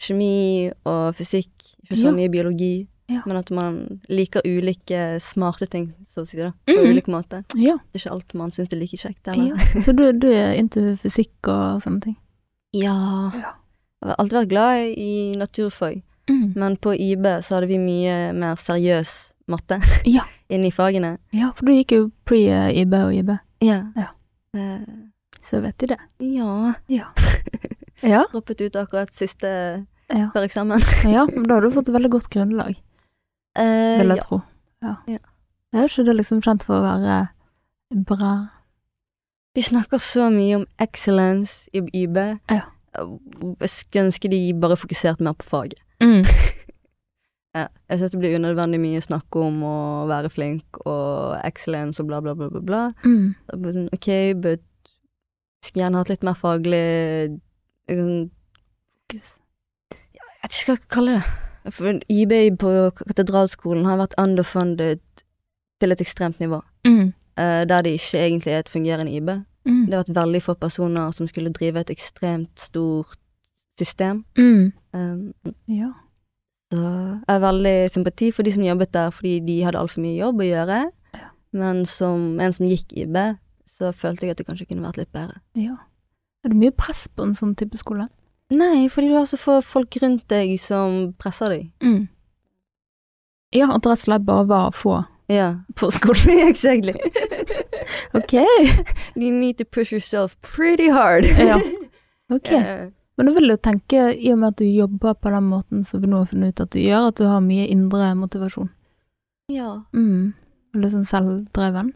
kjemi og fysikk. Ikke så Ja. mye biologi, Ja. men at man liker ulike smarte ting, så å si da, på mm. ulik måte. ja. Det er ikke alt man syns er like kjekt, ja. Så du, du er into fysikk og sånne ting? Ja. Ja. Jeg har alltid vært glad i naturfag, Mm. men på IB så hadde vi mye mer seriøs matte Ja. inni fagene. Ja, for du gikk jo pre-IB og IB, Ja. Ja. Eh, så vet de det. ja. Ja. Ja, Droppet ut akkurat siste ja. før eksamen. ja men da har du fått et veldig godt grunnlag. Eh, vil jeg ja. tro. Ja. Ja. Er ikke det liksom kjent for å være bra? Vi snakker så mye om excellence i IB. Ja. Jeg skulle ønske de bare fokuserte mer på faget. Mm. Ja. Jeg synes det blir unødvendig mye snakk om å være flink og excellence og bla, bla, bla, bla. bla. Mm. Sånn, ok, but skulle gjerne hatt litt mer faglig liksom, Fokus. Jeg vet ikke hva jeg skal kalle det. For IB på katedralskolen har vært underfunded til et ekstremt nivå. Mm. eh, der det ikke egentlig er et fungerende IB. Mm. Det har vært veldig få personer som skulle drive et ekstremt stort system. Mm. Um, Ja. så jeg har veldig sympati for de som jobbet der, fordi de hadde altfor mye jobb å gjøre. Ja. Men som en som gikk IB, så følte jeg at det kanskje kunne vært litt bedre. ja. Er det mye press på en sånn type skole? Nei, fordi du har så få folk rundt deg som presser deg. Mm. Ja, at rett og slett bare var få Ja, på skolen. exactly. Ok. You need to push yourself pretty hard. Ja. Ok. Men da vil du tenke, i og med at du jobber på den måten som vi nå har funnet ut at du gjør, at du har mye indre motivasjon. ja. Mm. litt sånn selvdreven,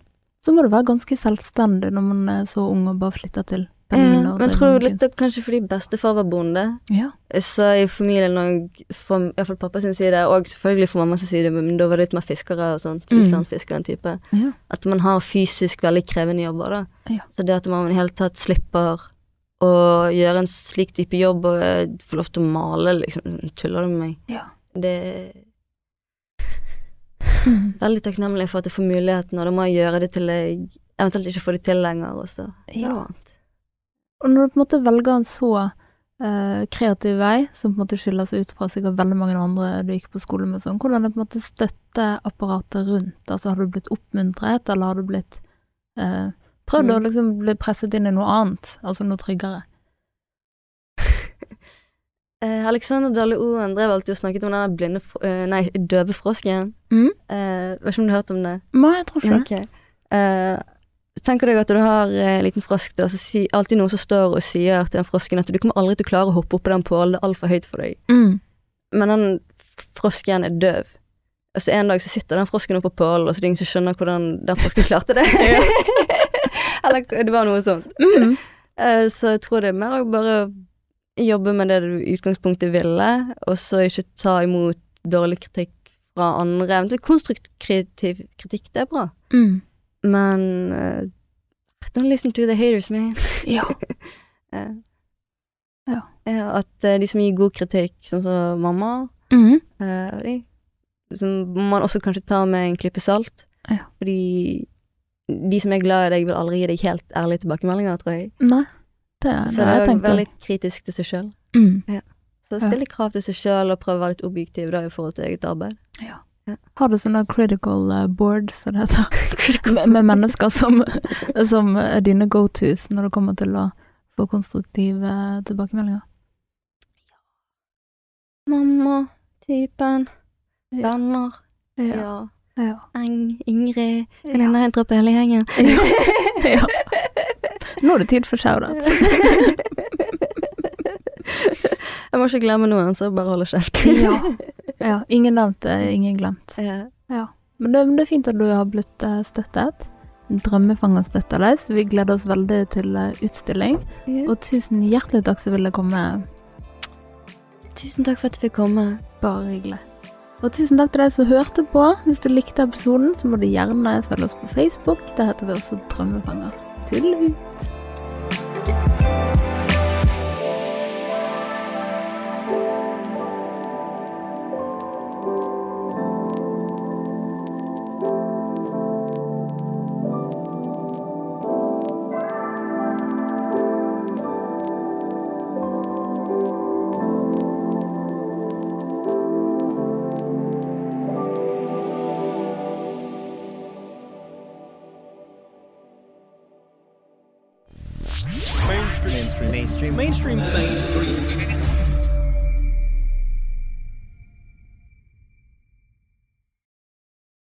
så må du være ganske selvstendig når man er så ung og bare flytter til. Ja, men jeg tror litt at kanskje fordi bestefar var bonde, Ja. så i familien og fra iallfall pappa sin side, og selvfølgelig fra mamma sin side, men da var det litt mer fiskere og sånt, Mm. islandsfiskere den type, Ja. at man har fysisk veldig krevende jobber, da. Ja. Så det at man i det hele tatt slipper å gjøre en slik type jobb og eh, få lov til å male, liksom, tuller du med meg? Ja. Det Mm. veldig takknemlig for at jeg får muligheten, og da må jeg gjøre det til jeg eventuelt ikke får det til lenger, og så Ja. Og når du på en måte velger en så eh, kreativ vei, som på en måte skiller seg ut fra sikkert veldig mange andre du gikk på skole med, sånn, hvordan er på en måte støtteapparatet rundt? Altså har du blitt oppmuntret, eller har du blitt eh, prøvd Mm. å liksom bli presset inn i noe annet, altså noe tryggere? Eh, Alexander Dale Oen drev alltid og snakket om den blinde eh, Nei, døve frosken. Mm? Eh, vet ikke om du har hørt om det? Nei, jeg tror ikke det. Okay. Eh, tenker deg at du har eh, en liten frosk, da, så si, alltid noen som står og sier til den frosken at du kommer aldri til å klare å hoppe opp på den pålen, det er altfor høyt for deg. Mm. Men den frosken er døv. Og så en dag så sitter den frosken oppe på pålen, og så er det ingen som skjønner hvordan den frosken klarte det. Eller det var noe sånt. Mm. Eh, så jeg tror det er mer å bare jobbe med det du i utgangspunktet ville, og så ikke ta imot dårlig kritikk fra andre. Eventuelt konstruktiv kritikk, det er bra. Mm. Men uh, don't listen to the haters, man. Ja. uh, Ja. ja, at uh, de som gir god kritikk, sånn som mamma, Mm. eh, de, som man også kanskje tar med en klype salt. Ja. Fordi de som er glad i deg, vil aldri gi deg helt ærlige tilbakemeldinger, tror jeg. Nei, det, er, Så det er å være litt kritisk til seg sjøl. Mm. Så Ja. stille krav til seg sjøl og prøve å være litt objektiv da i forhold til eget arbeid. Har du sånne critical eh, boards, som det heter, med, med mennesker som, som er dine go-tos når det kommer til å få konstruktive tilbakemeldinger? Mamma, typen, Ja. venner, Ja. ja. Ja. Eng, Ingrid, Ja. venninna helt oppe hele gjengen. ja. Nå er det tid for shout-out. Jeg må ikke glemme noen, så bare holde kjeft. Ja. ja. Ingen nevnt, ingen glemt. Ja. Men det, det er fint at du har blitt eh, støttet. Drømmefanger støtter deg, så vi gleder oss veldig til eh, utstilling. Og tusen hjertelig takk som ville komme. Tusen takk for at du fikk komme. Bare hyggelig. Og tusen takk til deg som hørte på. Hvis du likte episoden, så må du gjerne følge oss på Facebook. Der heter vi også Drømmefanger. Tudelut.